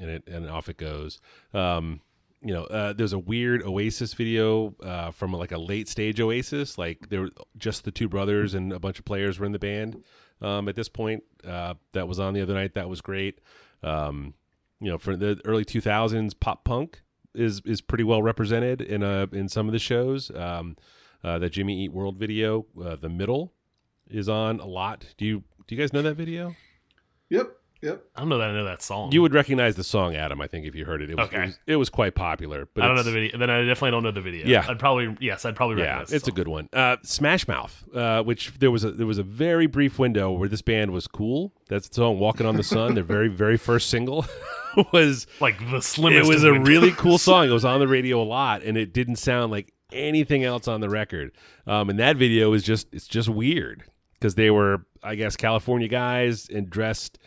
and it and off it goes. Um, you know, uh, there's a weird Oasis video uh, from like a late stage Oasis, like there were just the two brothers and a bunch of players were in the band. Um, at this point, uh, that was on the other night. That was great. Um, you know, for the early 2000s, pop punk is is pretty well represented in uh in some of the shows. Um, uh, the Jimmy Eat World video, uh, the middle, is on a lot. Do you do you guys know that video? Yep. Yep. I don't know that I know that song. You would recognize the song, Adam. I think if you heard it, it was Okay. it was, it was quite popular. But I don't know the video. Then I definitely don't know the video. Yeah. I'd probably yes, I'd probably Yeah, recognize. it's a good one. Uh, Smash Mouth, uh, which there was a there was a very brief window where this band was cool. That's the song "Walking on the Sun." Their very very first single was like the slimmest. it was a windows. really cool song. It was on the radio a lot, and it didn't sound like anything else on the record. Um, and that video is just it's just weird because they were, I guess, California guys and dressed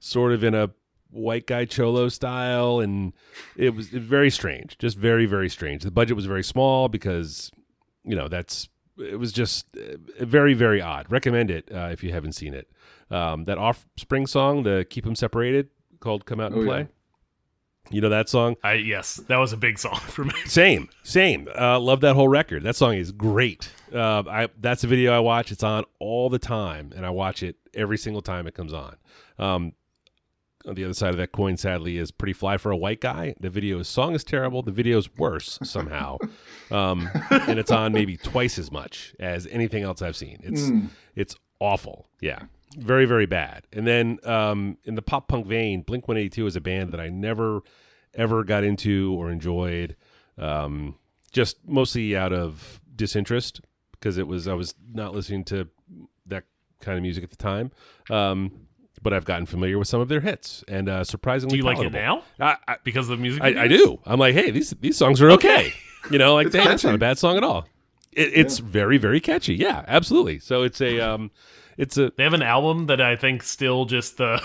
sort of in a white guy cholo style, and it was very strange, just very very strange. The budget was very small because you know that's it was just uh, very very odd. Recommend it uh, if you haven't seen it. Um, that Offspring song, the "Keep Them Separated," called "Come Out and Oh, Play." yeah. You know that song? I yes, that was a big song for me. Same, same. Uh, love that whole record. That song is great. Uh, I that's a video I watch. It's on all the time, and I watch it every single time it comes on. Um, on the other side of that coin, sadly, is "Pretty Fly for a White Guy." The video song is terrible. The video is worse somehow, um, and it's on maybe twice as much as anything else I've seen. It's it's awful. Yeah, very very bad. And then um, in the pop punk vein, Blink One Eighty Two is a band that I never ever got into or enjoyed. Um, just mostly out of disinterest because it was I was not listening to that kind of music at the time. Um, but I've gotten familiar with some of their hits and uh, surprisingly. Do you like it now I, I, because of the music? I, I do. I'm like, hey, these these songs are okay. You know, like It's hey, that's not a bad song at all. It, it's very very catchy. Yeah, absolutely. So it's a um, it's a They have an album that I think still just the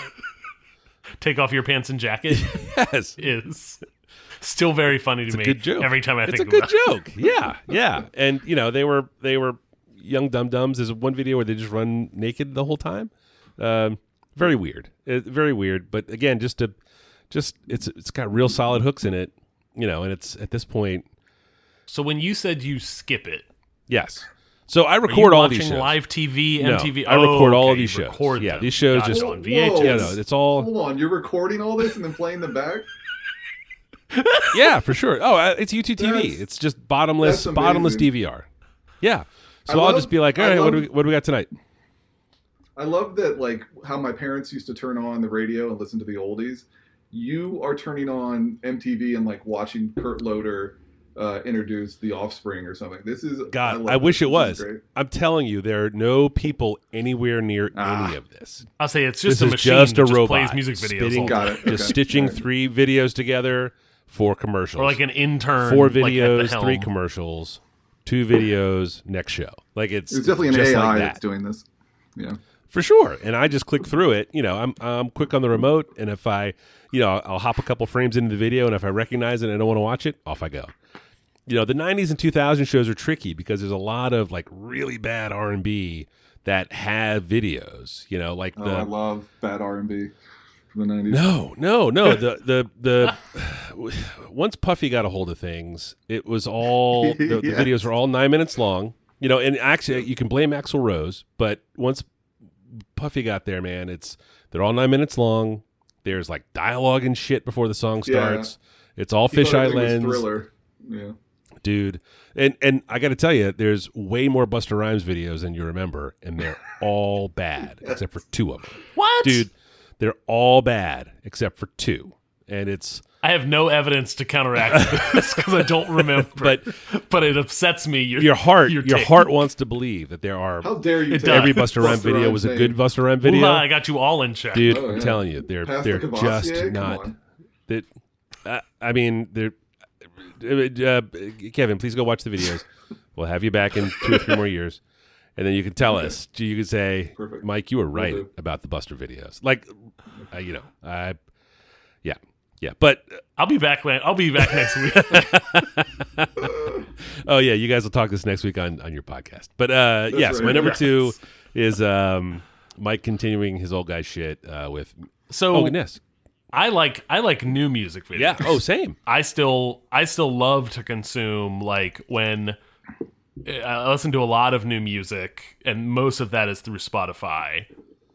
take off your pants and jacket yes. is still very funny to me. a good joke. Every time I it's think a good about it. joke. Yeah, yeah. And you know, they were they were young dum dums. There's one video where they just run naked the whole time. Um, very weird. It, very weird. But again, just to just it's it's got real solid hooks in it. You know, and it's at this point, So when you said you skip it, yes. So I are you record all these shows. live TV, No, MTV? I record Oh, all okay, of these shows. record Yeah, them. these shows Gotcha, just- on VHS. Yeah, no, it's all Hold on, you're recording all this and then playing them back? yeah, for sure. Oh, uh, it's YouTube TV. That's- It's just bottomless, bottomless. DVR. Yeah. So I I'll just be like, all right, I right, what do we what do we got tonight? I love that, like how my parents used to turn on the radio and listen to the oldies. You are turning on MTV and like watching Kurt Loder uh, introduce The Offspring or something. This is God, love I, wish it was. I'm telling you, there are no people anywhere near Ah. any of this. I'll say it's just this a is machine just a just robot plays music videos, spitting- all Got time. it. Just stitching Alright. three videos together, four commercials, or like an intern, four like, at the videos, helm. three commercials, two videos, next show. Like it's It's definitely an just AI like that. that's doing this. Yeah. For sure. And I just click through it. You know, I'm I'm quick on the remote, and if I, you know, I'll hop a couple frames into the video, and if I recognize it and I don't want to watch it, off I go. You know, the '90s and 2000 shows are tricky because there's a lot of like really bad R&B that have videos. You know, like Oh, the I love bad R and B from the nineties. no, no, no. The the the once Puffy got a hold of things, it was all the, the videos were all nine minutes long. You know, and actually, you can blame Axl Rose, but once Puffy got there, man, it's they're all nine minutes long. There's like dialogue and shit before the song Yeah. starts. It's all fisheye lens, Thriller. Yeah. dude. And and I got to tell you, there's way more Busta Rhymes videos than you remember, and they're all bad except for two of them What, dude they're all bad except for two and it's I have no evidence to counteract this because I don't remember. But- but it upsets me. Your, your heart your your heart wants to believe that there are How dare you? It every Busta Rhyme video Rhymes was a good Busta Rhyme Ooh, video I got you all in check. dude Oh, i'm telling you they're Pastor they're Cavassier? just not that uh, i mean they're uh, kevin please go watch the videos we'll have you back in two or three more years and then you can tell us you can say Perfect. mike you were right do. about the Busta videos like uh, you know i yeah yeah but I'll be back. man. I'll be back next week. Oh yeah, you guys will talk this next week on on your podcast. But uh yes, right. my number Yes. two is um Mike continuing his old guy shit uh with So oh goodness. I like I like new music videos. Yeah. Oh same. I still I still love to consume like when I listen to a lot of new music and most of that is through Spotify.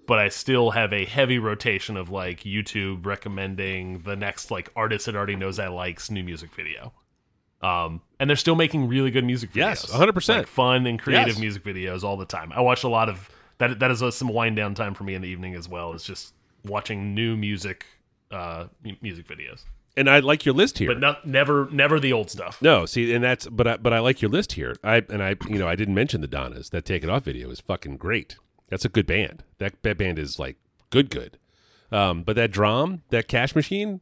But I still have a heavy rotation of like YouTube recommending the next like artist that already knows I likes new music video. Um, and they're still making really good music videos. Yes, 100%. Like fun and creative Yes. music videos all the time. I watch a lot of that. That is uh some wind down time for me in the evening as well. Is just watching new music, uh, music videos And I like your list here. but not never never the old stuff. no, see, and that's but I but I like your list here. I and I you know I didn't mention the Donnas. That Take It Off video is fucking great. That's a good band. That that band is like good good. Um, but that drum, that Cash Machine,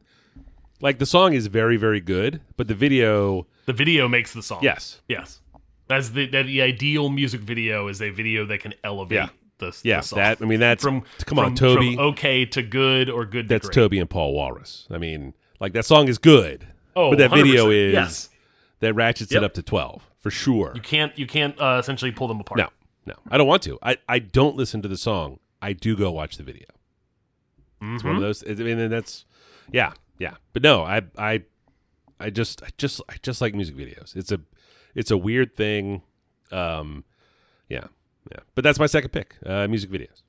like the song is very very good, but the video, The video makes the song. yes, Yes. That's the that the ideal music video is a video that can elevate Yeah. The, Yeah, the song. that- I mean, that's- from come on, Toby. From okay to good or good. That's. Toby and Paul Walrus. I mean, like that song is good, Oh, but that video 100%. is yes. that ratchets Yep. it up to twelve for sure. You can't you can't uh, essentially pull them apart. No, no, I don't want to. I, I don't listen to the song. I do go watch the video. It's one of Mhm. those. I mean, that's yeah, yeah. But no, I I I just I just I just like music videos. It's a it's a weird thing. Um, yeah, yeah. But that's my second pick. Uh, music videos.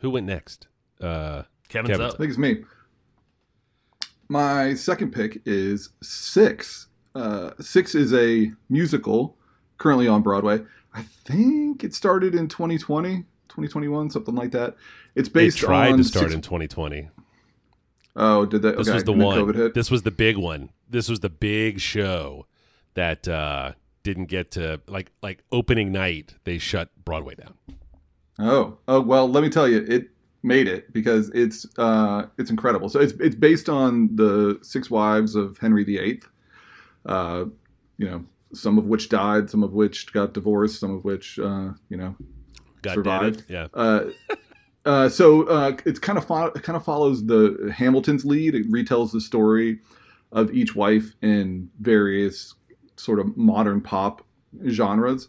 Who went next? Uh, Kevin's Kevin. I think it's me. My second pick is Six. Uh, Six is a musical currently on Broadway. I think it started in 2020, 2021, something like that. It's based tried on to start six- in 2020. Oh, did that? This okay, was the and one. COVID hit. This was the big one. This was the big show that uh, didn't get to like like opening night. They shut Broadway down. Oh, oh well. Let me tell you, it made it because it's uh, it's incredible. So it's it's based on the six wives of Henry VIII. Uh, you know, some of which died, some of which got divorced, some of which uh, you know God Survived. Yeah. Uh, uh, so uh, it's kind of fo- kind of follows the Hamilton's lead. It retells the story of each wife in various sort of modern pop genres.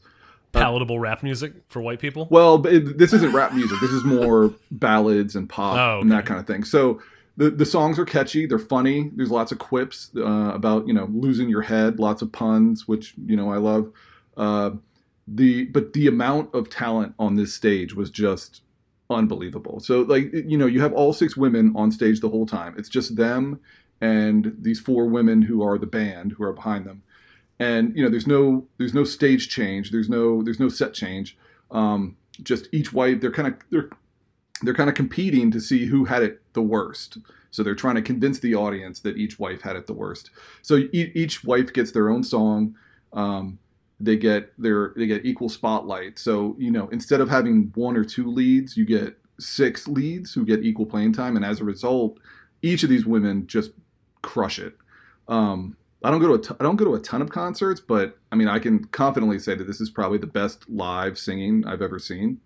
Palatable rap music for white people. Well, it, this isn't rap music. This is more ballads and pop Oh, and that kind of thing. So the the songs are catchy. They're funny. There's lots of quips uh, about you know losing your head. Lots of puns, which you know I love. Uh, the but the amount of talent on this stage was just unbelievable. So like you know you have all six women on stage the whole time. It's just them and these four women who are the band who are behind them. And you know there's no there's no stage change. There's no there's no set change. Um, just each wife they're kind of they're they're kind of competing to see who had it the worst. So they're trying to convince the audience that each wife had it the worst. So e- each wife gets their own song. Um, they get their they get equal spotlight. So you know instead of having one or two leads, you get six leads who get equal playing time, and as a result, each of these women just crush it. Um, I don't go to a t- I don't go to a ton of concerts, but I mean I can confidently say that this is probably the best live singing I've ever seen.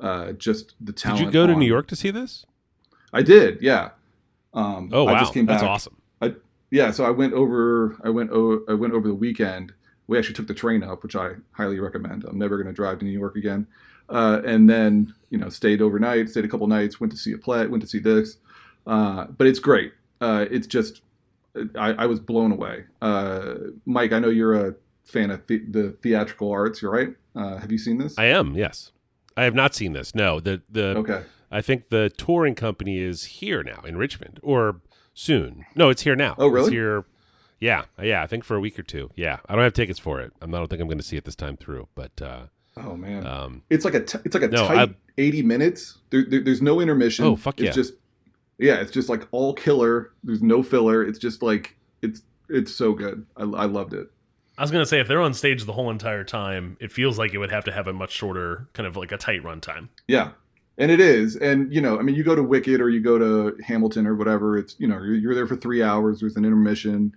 Uh, just the talent. Did you go to New York to see this? I did, yeah. Um, Oh wow, I just came that's back. awesome. Yeah, so I went over. I went. O- I went over the weekend. We actually took the train up, which I highly recommend. I'm never going to drive to New York again. Uh, and then you know stayed overnight, stayed a couple nights, went to see a play, went to see this. Uh, but it's great. Uh, it's just I, I was blown away. Uh, Mike, I know you're a fan of the, the theatrical arts. You're right. Uh, have you seen this? I am. Yes, I have not seen this. No, the the okay. I think the touring company is here now in Richmond or soon. No, it's here now. Oh, really? It's here. Yeah, yeah. I think for a week or two. Yeah, I don't have tickets for it. I'm, don't think I'm going to see it this time through. But uh, Oh man. um, It's like a t- it's like a No, tight I- 80 minutes. There, there, there's no intermission. Oh, fuck yeah. It's just yeah, it's just like all killer. There's no filler. It's just like it's it's so good. I, I loved it. I was gonna say if they're on stage the whole entire time, it feels like it would have to have a much shorter, kind of like a tight run time. Yeah. And it is. And you know, I mean you go to Wicked or you go to Hamilton or whatever, it's you know, you're, there for 3 hours, with an intermission.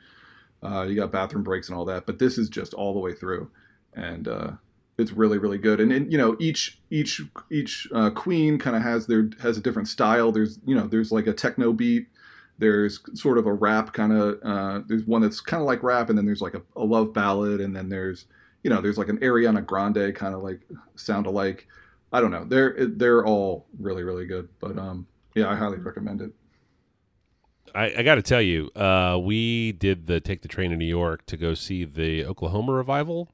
Uh, you got bathroom breaks and all that, but this is just all the way through. And uh it's really really good and, and you know each each each uh, queen kind of has their has a different style there's you know there's like a techno beat there's sort of a rap kind of uh, there's one that's kind of like rap and then there's like a, a love ballad and then there's you know there's like an ariana grande kind of like sound alike. I don't know. They're they're all really really good but um yeah i highly recommend it. I, I got to tell you, uh, we did the take the train to New York to go see the Oklahoma revival,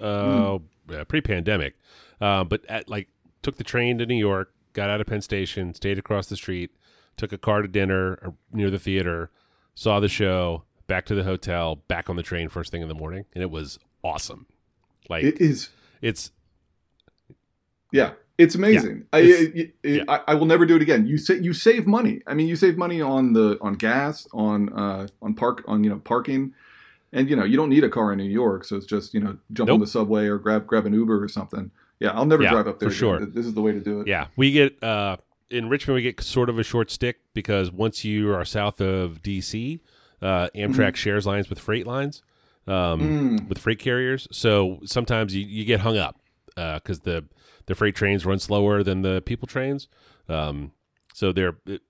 uh, uh, pre-pandemic. Uh, but at like took the train to New York, got out of Penn Station, stayed across the street, took a car to dinner uh, near the theater, saw the show, back to the hotel, back on the train first thing in the morning, and it was awesome. Like it is it's Yeah, it's amazing. I, It's- it- it- yeah. I I will never do it again. You say you save money. I mean, you save money on the on gas, on uh on park on you know parking, and you know you don't need a car in New York, so it's just you know jump on the subway or grab grab an Uber or something. Yeah, I'll never Yeah, drive up there for again. sure. This is the way to do it. Yeah, we get uh, in Richmond. We get sort of a short stick because once you are south of DC, uh, Amtrak shares lines with freight lines, um, Mm. with freight carriers. So sometimes you, you get hung up because the the freight trains run slower than the people trains. Um, so they're it,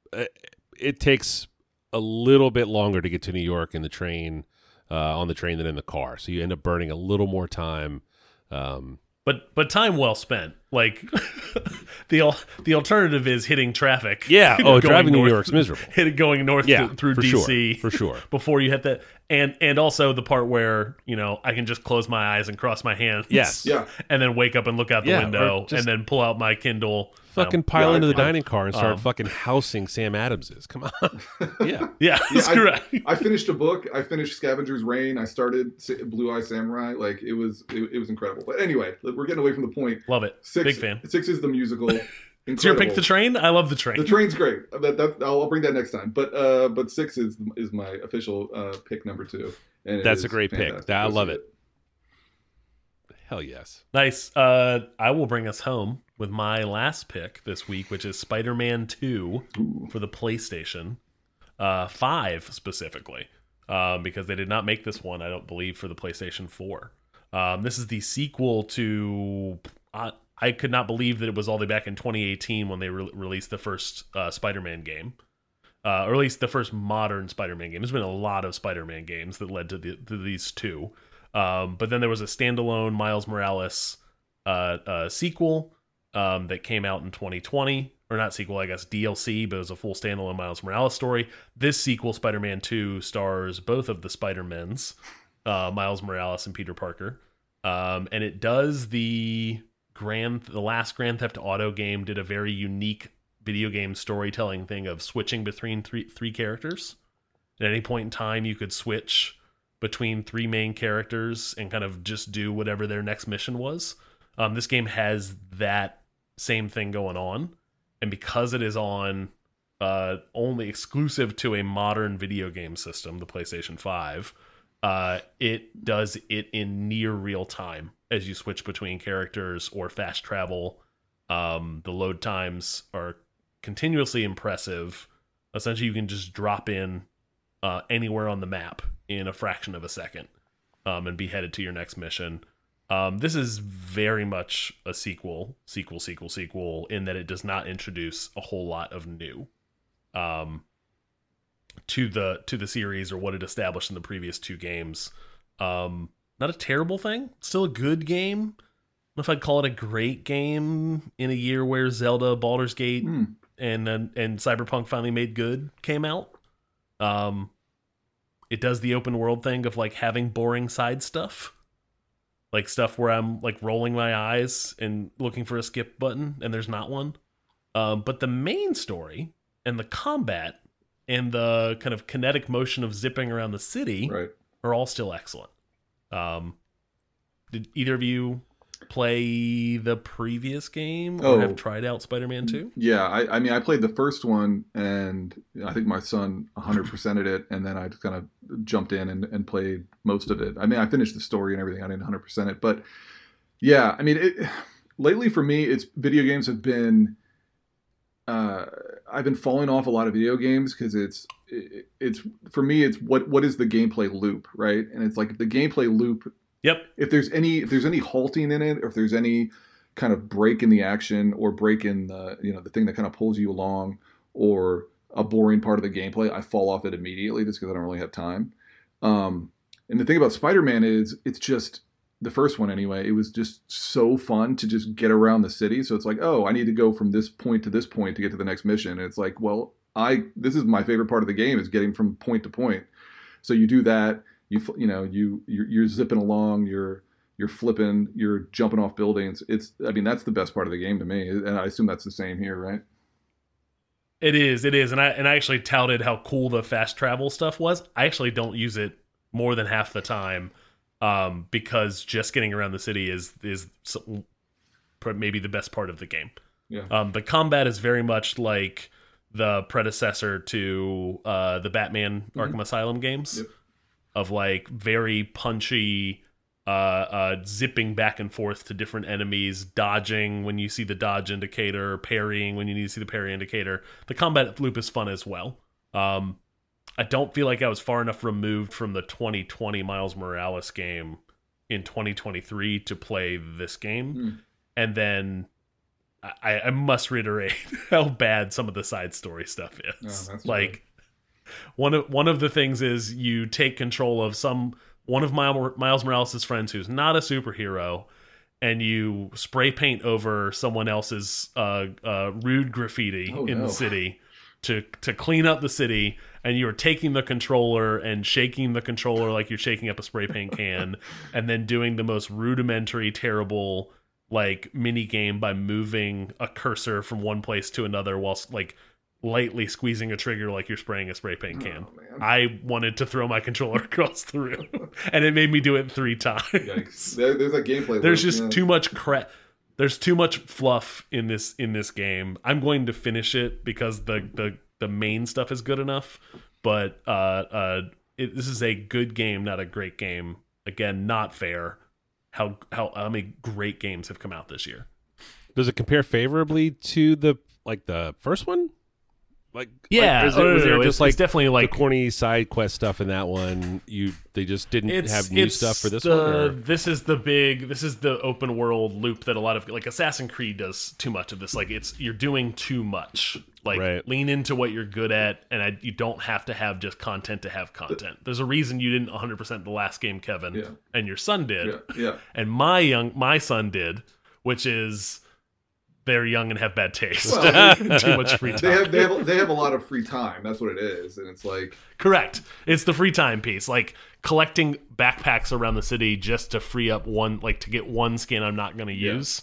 it takes a little bit longer to get to New York in the train uh, on the train than in the car. So you end up burning a little more time. Um, but but time well spent. Like the the alternative is hitting traffic. Yeah. Oh, going driving New north- York's miserable. Hit it going north Yeah, th- through for sure, DC for sure. before you hit that, and and also the part where you know I can just close my eyes and cross my hands. Yes. Yeah. And then wake up and look out the Yeah, window, just- and then pull out my Kindle. fucking pile yeah, into the I- dining car and start um, fucking housing Sam Adamses. Come on. yeah. yeah, that's I- correct. I finished a book. I finished Scavengers Reign. I started Blue Eye Samurai. Like it was, it, it was incredible. But anyway, we're getting away from the point. Love it. Six, Big fan. Six is the musical. It's your pick, the train. I love the train. The train's great. That, that, I'll, I'll bring that next time. But uh, but six is is my official uh, pick number two. And That's a is great pick. fantastic. I love see it. Hell yes. Nice. Uh, I will bring us home with my last pick this week, which is Spider-Man Two Ooh. for the PlayStation uh, Five specifically, um, because they did not make this one. I don't believe for the PlayStation Four. Um, this is the sequel to. Uh, I could not believe that it was all the way back in 2018 when they re released the first uh, Spider-Man game. Uh, or at least the first modern Spider-Man game. There's been a lot of Spider-Man games that led to, the, to these two. Um, but then there was a standalone Miles Morales uh, uh, sequel um, that came out in 2020, or not sequel, I guess DLC, but it was a full standalone Miles Morales story. This sequel, Spider-Man 2, stars both of the Spider-Mens, uh, Miles Morales and Peter Parker, um, and it does the grand, the last Grand Theft Auto game did a very unique video game storytelling thing of switching between three three characters. At any point in time, you could switch between three main characters and kind of just do whatever their next mission was. Um, this game has that same thing going on, and because it is on uh, only exclusive to a modern video game system, the PlayStation Five, uh, it does it in near real time as you switch between characters or fast travel. Um, the load times are continuously impressive. Essentially, you can just drop in uh, anywhere on the map in a fraction of a second um, and be headed to your next mission. Um, this is very much a sequel, sequel, sequel, sequel, in that it does not introduce a whole lot of new um, to the to the series or what it established in the previous two games. Um, not a terrible thing, still a good game. I don't know if I'd call it a great game in a year where Zelda, Baldur's Gate, Hmm. and and and Cyberpunk finally made good came out. Um, it does the open world thing of like having boring side stuff, like stuff where I'm like rolling my eyes and looking for a skip button, and there's not one. Um, but the main story and the combat and the kind of kinetic motion of zipping around the city Right. are all still excellent. Um, did either of you play the previous game or Oh. have tried out Spider-Man 2? Yeah, I, I mean, I played the first one, and I think my son 100%ed it, and then I just kind of jumped in and, and played most of it. I mean, I finished the story and everything. I didn't 100% it, but yeah, I mean, it, lately for me, it's video games have been. Uh, I've been falling off a lot of video games because it's it, it's for me it's what what is the gameplay loop right and it's like if the gameplay loop Yep. if there's any if there's any halting in it or if there's any kind of break in the action or break in the you know the thing that kind of pulls you along or a boring part of the gameplay i fall off it immediately just because i don't really have time um, and the thing about spider-man is it's just the first one anyway it was just so fun to just get around the city. So it's like oh i need to go from this point to this point to get to the next mission. And it's like well i this is my favorite part of the game is getting from point to point. So you do that you you know you you're, you're zipping along you're you're flipping you're jumping off buildings. It's i mean that's the best part of the game to me. And i assume that's the same here right? It is, it is, and I and I actually touted how cool the fast travel stuff was. I actually don't use it more than half the time, um, because just getting around the city is is maybe the best part of the game. Yeah. Um, the combat is very much like the predecessor to uh, the Batman Arkham Asylum games, Yep. of like very punchy, uh, uh, zipping back and forth to different enemies, dodging when you see the dodge indicator, parrying when you need to see the parry indicator. The combat loop is fun as well. Um, I don't feel like I was far enough removed from the 2020 Miles Morales game in 2023 to play this game. Hmm. And then I, I must reiterate how bad some of the side story stuff is. Oh, like one of one of the things is you take control of some one of Miles Miles Morales' friends who's not a superhero, and you spray paint over someone else's uh, uh, rude graffiti Oh, in no. the city to to clean up the city. And you're taking the controller and shaking the controller like you're shaking up a spray paint can, and then doing the most rudimentary, terrible like mini game by moving a cursor from one place to another whilst like lightly squeezing a trigger like you're spraying a spray paint can. Oh. I wanted to throw my controller across the room, and it made me do it three times. Yikes. There, there's a gameplay. There's loop, just yeah. too much crap. There's too much fluff in this in this game. I'm going to finish it because the the the main stuff is good enough, but uh uh it, this is a good game, not a great game. Again, not fair. How how how many great games have come out this year? Does it compare favorably to the like the first one? Like Yeah, like, is it, oh, no, was no, there no, just it's- like it's definitely like the corny side quest stuff in that one? You they just didn't have new stuff for this the, one. or- This is the big. This is the open world loop that a lot of like Assassin's Creed does too much of this. Like it's you're doing too much. Like Right. lean into what you're good at, and I, you don't have to have just content to have content. There's a reason you didn't 100 percent the last game, Kevin, Yeah. and your son did, Yeah, yeah. and my young my son did, which is they're young and have bad taste. Well, too much free time. They have they have they have a lot of free time. That's what it is, and it's like Correct. It's the free time piece, like collecting backpacks around the city just to free up one, like to get one skin I'm not going to Yeah. use.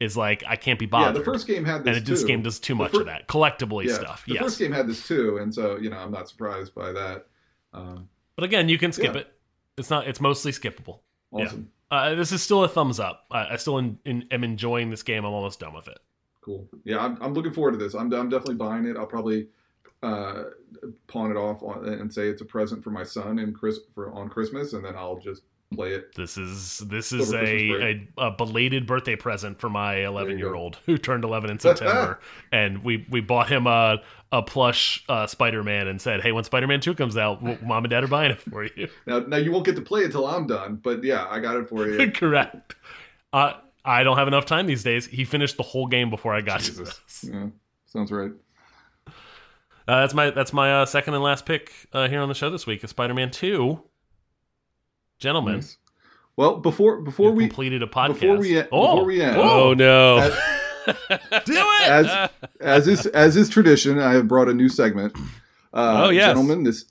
Is like I can't be bothered. yeah. The first game had this and it, too. this game does too much of that collectible Yeah, stuff. the yes, first game had this too, and so you know I'm not surprised by that. Um, but again, you can skip Yeah. it. It's not. It's mostly skippable. awesome, Uh, this is still a thumbs up. I, I still in, in, am enjoying this game. I'm almost done with it. cool. Yeah, I'm, I'm looking forward to this. I'm I'm definitely buying it. I'll probably uh, pawn it off on, and say it's a present for my son and Chris for on Christmas, and then I'll just play it. This is this is a, a, a belated birthday present for my 11 you go. year old who turned 11 in September, and we we bought him a a plush uh, Spider Man and said, "Hey, when Spider Man Two comes out, mom and dad are buying it for you." Now, now you won't get to play it till I'm done, but yeah, I got it for you. Correct. Uh, I don't have enough time these days. He finished the whole game before I got to this. Yeah, sounds right. Uh, that's my that's my uh, second and last pick uh, here on the show this week. Is Spider Man Two. Gentlemen, Nice. Well, before before we've we completed a podcast. before we oh, before we end- oh no! as, do it! as as is as is tradition, I have brought a new segment. Uh, Oh, yes. gentlemen, this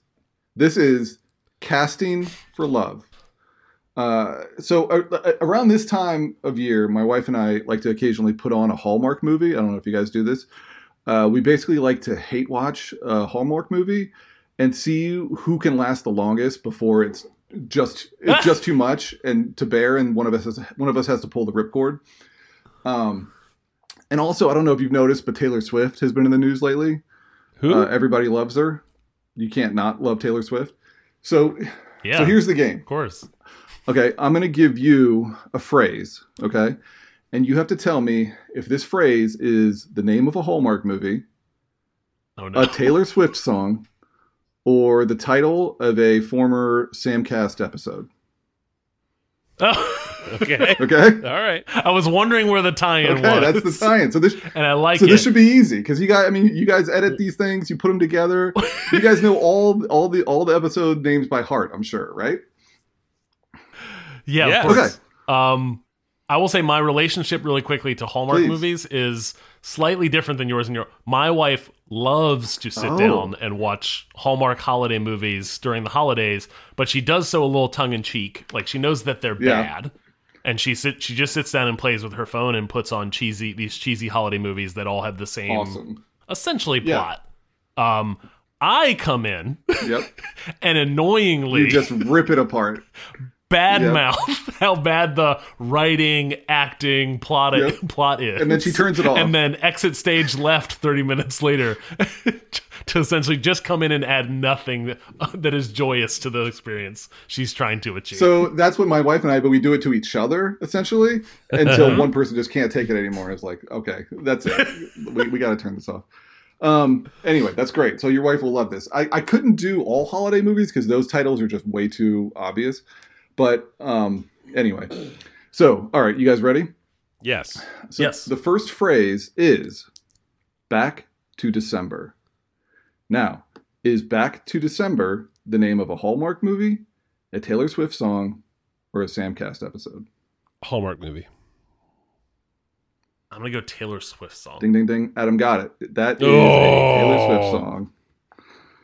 this is casting for love. Uh, so uh, around this time of year, my wife and I like to occasionally put on a Hallmark movie. I don't know if you guys do this. Uh, we basically like to hate watch a Hallmark movie and see who can last the longest before it's just it's just too much and to bear, and one of us has, one of us has to pull the ripcord. Um, and also, I don't know if you've noticed, but Taylor Swift has been in the news lately. Who? Uh, everybody loves her. You can't not love Taylor Swift. So, yeah, so here's the game. of course. Okay, I'm going to give you a phrase, okay? And you have to tell me if this phrase is the name of a Hallmark movie, Oh no. a Taylor Swift song, or the title of a former Samcast episode. Oh, okay. Okay? All right. I was wondering where the tie-in Okay, was. that's the tie-in. So this and I like so it. this should be easy because you guys. I mean, you guys edit these things, you put them together. You guys know all all the all the episode names by heart. I'm sure, right? yeah. Yes. Of. Okay. Um, I will say my relationship really quickly to Hallmark Please. movies is slightly different than yours and your. My wife loves to sit Oh. down and watch Hallmark holiday movies during the holidays, but she does so a little tongue in cheek. Like she knows that they're Yeah. bad. And she sit, she just sits down and plays with her phone and puts on cheesy these cheesy holiday movies that all have the same Awesome. essentially Yeah. plot. Um, I come in Yep. and annoyingly You just rip it apart. bad Yep. mouth how bad the writing, acting, plot Yep. plot is. And then she turns it off. And then exit stage left 30 minutes later to essentially just come in and add nothing that is joyous to the experience she's trying to achieve. So that's what my wife and I, but we do it to each other essentially until one person just can't take it anymore. It's like, okay, that's it. we, we got to turn this off. Um, anyway, that's great. So your wife will love this. I, I couldn't do all holiday movies because those titles are just way too obvious. But um, anyway, so all right, you guys ready? Yes. So Yes. The first phrase is back to December. Now, is Back to December the name of a Hallmark movie, a Taylor Swift song, or a Samcast episode? Hallmark movie. I'm gonna go Taylor Swift song. Ding, ding, ding. Adam got it. That is Oh. a Taylor Swift song.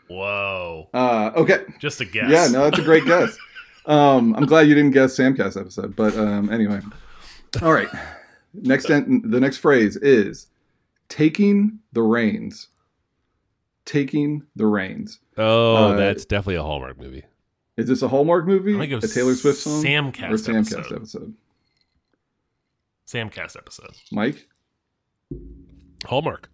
Whoa, Uh, okay. just a guess. Yeah, no, that's a great guess. Um, I'm glad you didn't guess Samcast episode, but um, anyway. All right. Next, en- the next phrase is taking the reins. Taking the reins. Oh, Uh, that's definitely a Hallmark movie. Is this a Hallmark movie? I'm gonna go a Taylor Swift song? Samcast or Samcast episode. episode? Samcast episode. Mike? Hallmark.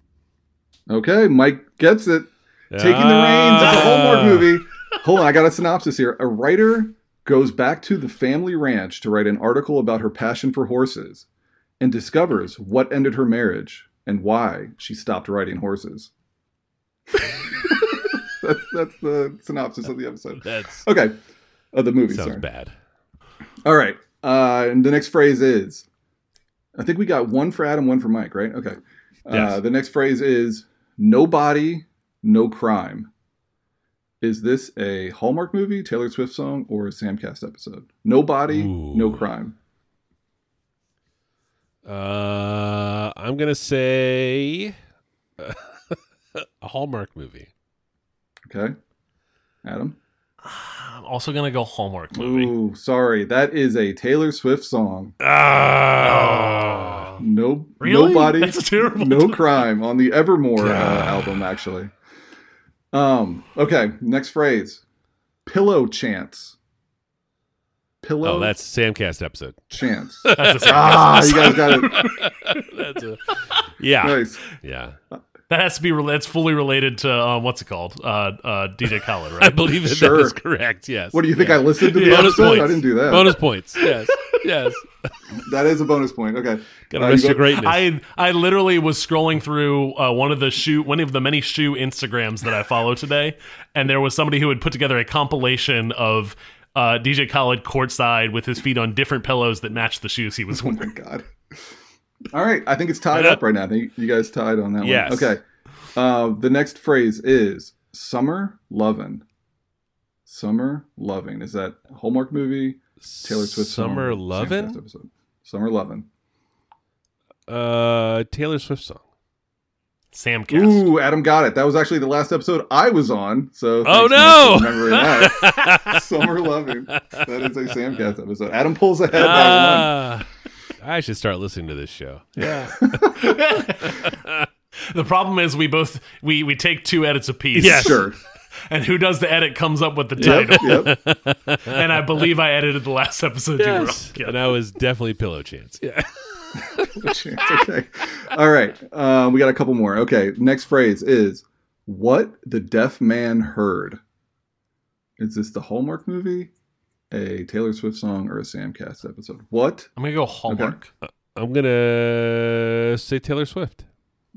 Okay, Mike gets it. Taking the reins. It's a Hallmark Ah. movie. Hold on, I got a synopsis here. A writer goes back to the family ranch to write an article about her passion for horses and discovers what ended her marriage and why she stopped riding horses. that's, that's the synopsis of the episode. That's Okay, of the movie. sounds sorry. bad. All right. Uh, and the next phrase is I think we got one for Adam, one for Mike, right? Okay. Uh, Yes. the next phrase is no body, no crime. Is this a Hallmark movie, Taylor Swift song, or a Samcast episode? No body, no crime. Uh, I'm gonna say a Hallmark movie. Okay. Adam? I'm also gonna go Hallmark movie. Ooh, sorry. That is a Taylor Swift song. Oh. No, Really? no body, That's terrible. no crime on the Evermore uh, album, actually. Um. Okay. Next phrase. Pillow chance. Pillow Oh, that's Samcast episode. chance. That's a ah, you guys got it. That's a yeah, Nice. yeah. That has to be. That's fully related to uh, what's it called? Uh, uh, DJ Khaled, right? I believe that, Sure. that is correct. Yes. What do you think? Yeah. I listened to the Bonus episode. points. I didn't do that. Bonus points. Yes. Yes. That is a bonus point. Okay. Gotta Uh, rest you your greatness. I I literally was scrolling through uh, one of the shoe one of the many shoe Instagrams that I follow today, and there was somebody who had put together a compilation of uh, DJ Khaled courtside with his feet on different pillows that matched the shoes he was Oh wearing. my god. All right. I think it's tied up right now. I think you guys tied on that Yes. one. Okay. Uh, the next phrase is summer lovin'. Summer loving. Is that Hallmark movie? Taylor Swift Summer Samcast Lovin'? episode. Summer lovin'. Uh, Taylor Swift song. Samcast. Ooh, Adam got it. That was actually the last episode I was on. So Oh, thanks, Mike, for no! remembering that. Summer loving. That is a Samcast episode. Adam pulls ahead by one. Ah, I should start listening to this show. Yeah. The problem is we both we we take two edits apiece. Yes. Sure. And who does the edit comes up with the title. Yep. Yep. and I believe I edited the last episode you were yes. Yeah. And I was definitely Pillow Chance. Yeah. chance. Okay. All right. Um, we got a couple more. Okay. Next phrase is what the deaf man heard. Is this the Hallmark movie, a Taylor Swift song, or a Samcast episode? What? I'm gonna go Hallmark. I'm gonna say Taylor Swift.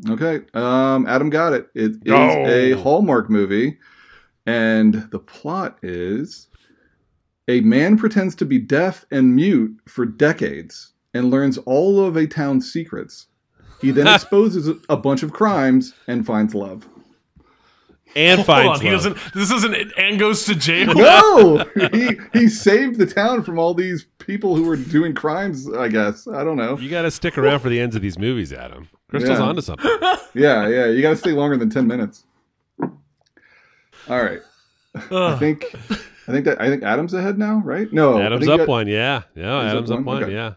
Okay. Um, Adam got it. It is Oh. a Hallmark movie, and the plot is a man pretends to be deaf and mute for decades and learns all of a town's secrets. He then exposes a bunch of crimes and finds love. And Hold finds on, he love. doesn't. This isn't and goes to jail. No, he he saved the town from all these people who were doing crimes. I guess I don't know. You got to stick around for the ends of these movies, Adam. Crystal's Yeah. onto something. Yeah, yeah. You got to stay longer than ten minutes. All right. I think I think that I think Adam's ahead now, right? No, Adam's up got- one, yeah. Yeah, Adam's up up one? one, Okay. yeah.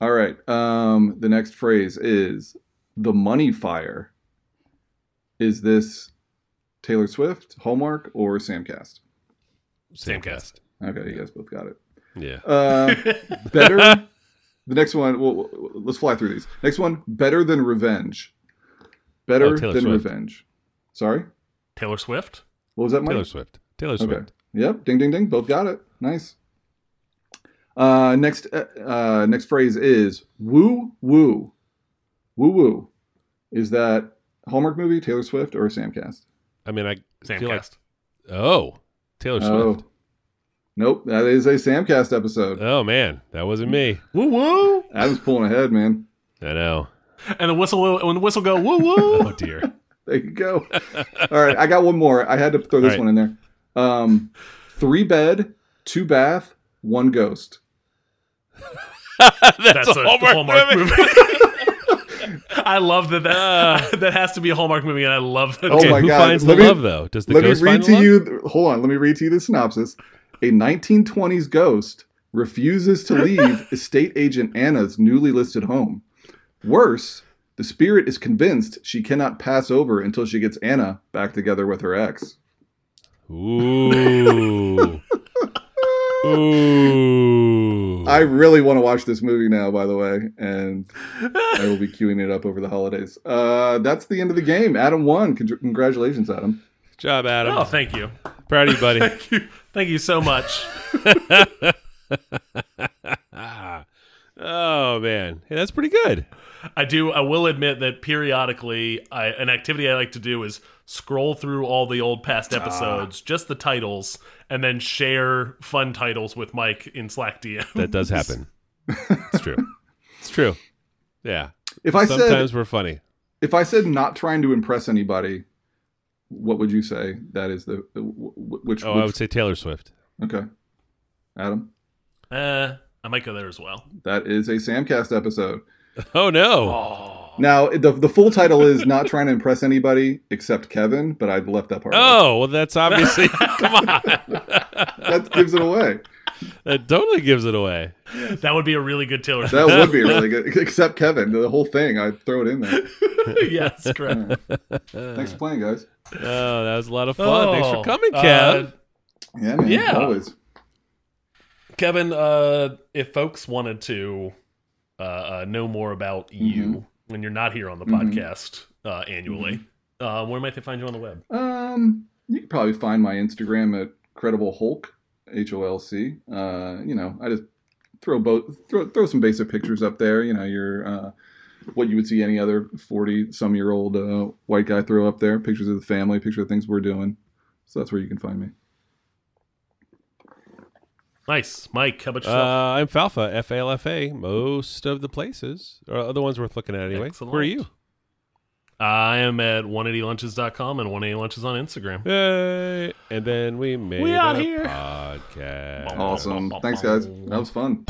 All right. Um, the next phrase is the money fire. Is this Taylor Swift, Hallmark, or Samcast? Samcast. Okay, you guys both got it. Yeah. Uh, better. the next one. Well, let's fly through these. Next one. Better than revenge. Better Oh, than Swift. revenge. Sorry. Taylor Swift. What was that, Mike? Taylor Swift. Taylor Okay. Swift. Yep. Ding, ding, ding. Both got it. Nice. Uh, next, uh, uh, next phrase is woo woo, woo woo. Is that Hallmark movie, Taylor Swift, or Samcast? I mean, I feel like oh, Taylor Oh, Swift. Nope, that is a Samcast episode. Oh man, that wasn't me. Woo woo! Adam's pulling ahead, man. I know. And the whistle will- when the whistle go woo woo. Oh dear. There you go. All right, I got one more. I had to throw this All right. one in there. Um, three bed, two bath, one ghost. That's, That's a, Hallmark, movie. I love that that, that has to be a Hallmark movie, and I love that. Oh Okay, my who God. finds the me- love though? Does the let me read find to love? you. Hold on. Let me read to you the synopsis. A 1920s ghost refuses to leave estate agent Anna's newly listed home. Worse, the spirit is convinced she cannot pass over until she gets Anna back together with her ex. Ooh. Ooh. I really want to watch this movie now, by the way, and I will be queuing it up over the holidays. Uh, that's the end of the game. Adam won. Con- congratulations, Adam. Good job, Adam. Oh, thank you, Proud of you, buddy. thank you, thank you so much. oh man, hey, that's pretty good. I do. I will admit that periodically, I, an activity I like to do is scroll through all the old past episodes, just the titles, and then share fun titles with Mike in Slack DM. That does happen. It's true. It's true. Yeah. If I said Sometimes said we're funny. if I said not trying to impress anybody, what would you say? That is the the- wh- wh- which? Oh, I would say Taylor Swift. okay, Adam. Uh, I might go there as well. That is a Samcast episode. Oh no. Oh, Now the the full title is not trying to impress anybody except Kevin, but I left that part. out. Oh, well, that's obviously. come on. that gives it away. That totally gives it away. that would be a really good Taylor. That would be really good. Except Kevin, the whole thing. I'd throw it in there. yes, correct. Thanks for playing, guys. Oh, that was a lot of fun. Thanks for Oh, coming, uh, Kev. Yeah, man. Yeah. Always. Kevin, uh, if folks wanted to uh, uh, know more about you when you're not here on the Mhm. podcast uh, annually, uh, where might they find you on the web? Um, you can probably find my Instagram at Credible Hulk, H O L C. Uh, you know, I just throw both throw throw some basic pictures up there. You know, your uh, what you would see any other forty some year old uh, white guy throw up there. Pictures of the family, pictures of things we're doing. So that's where you can find me. Nice, Mike. How about Uh, yourself? I'm Falfa, F A L F A, most of the places. Or other ones worth looking at anyway. Excellent. Where are you? I am at 180lunches.com and 180lunches on Instagram. Yay. And then we made We out a here. podcast. Awesome. Thanks, guys. That was fun.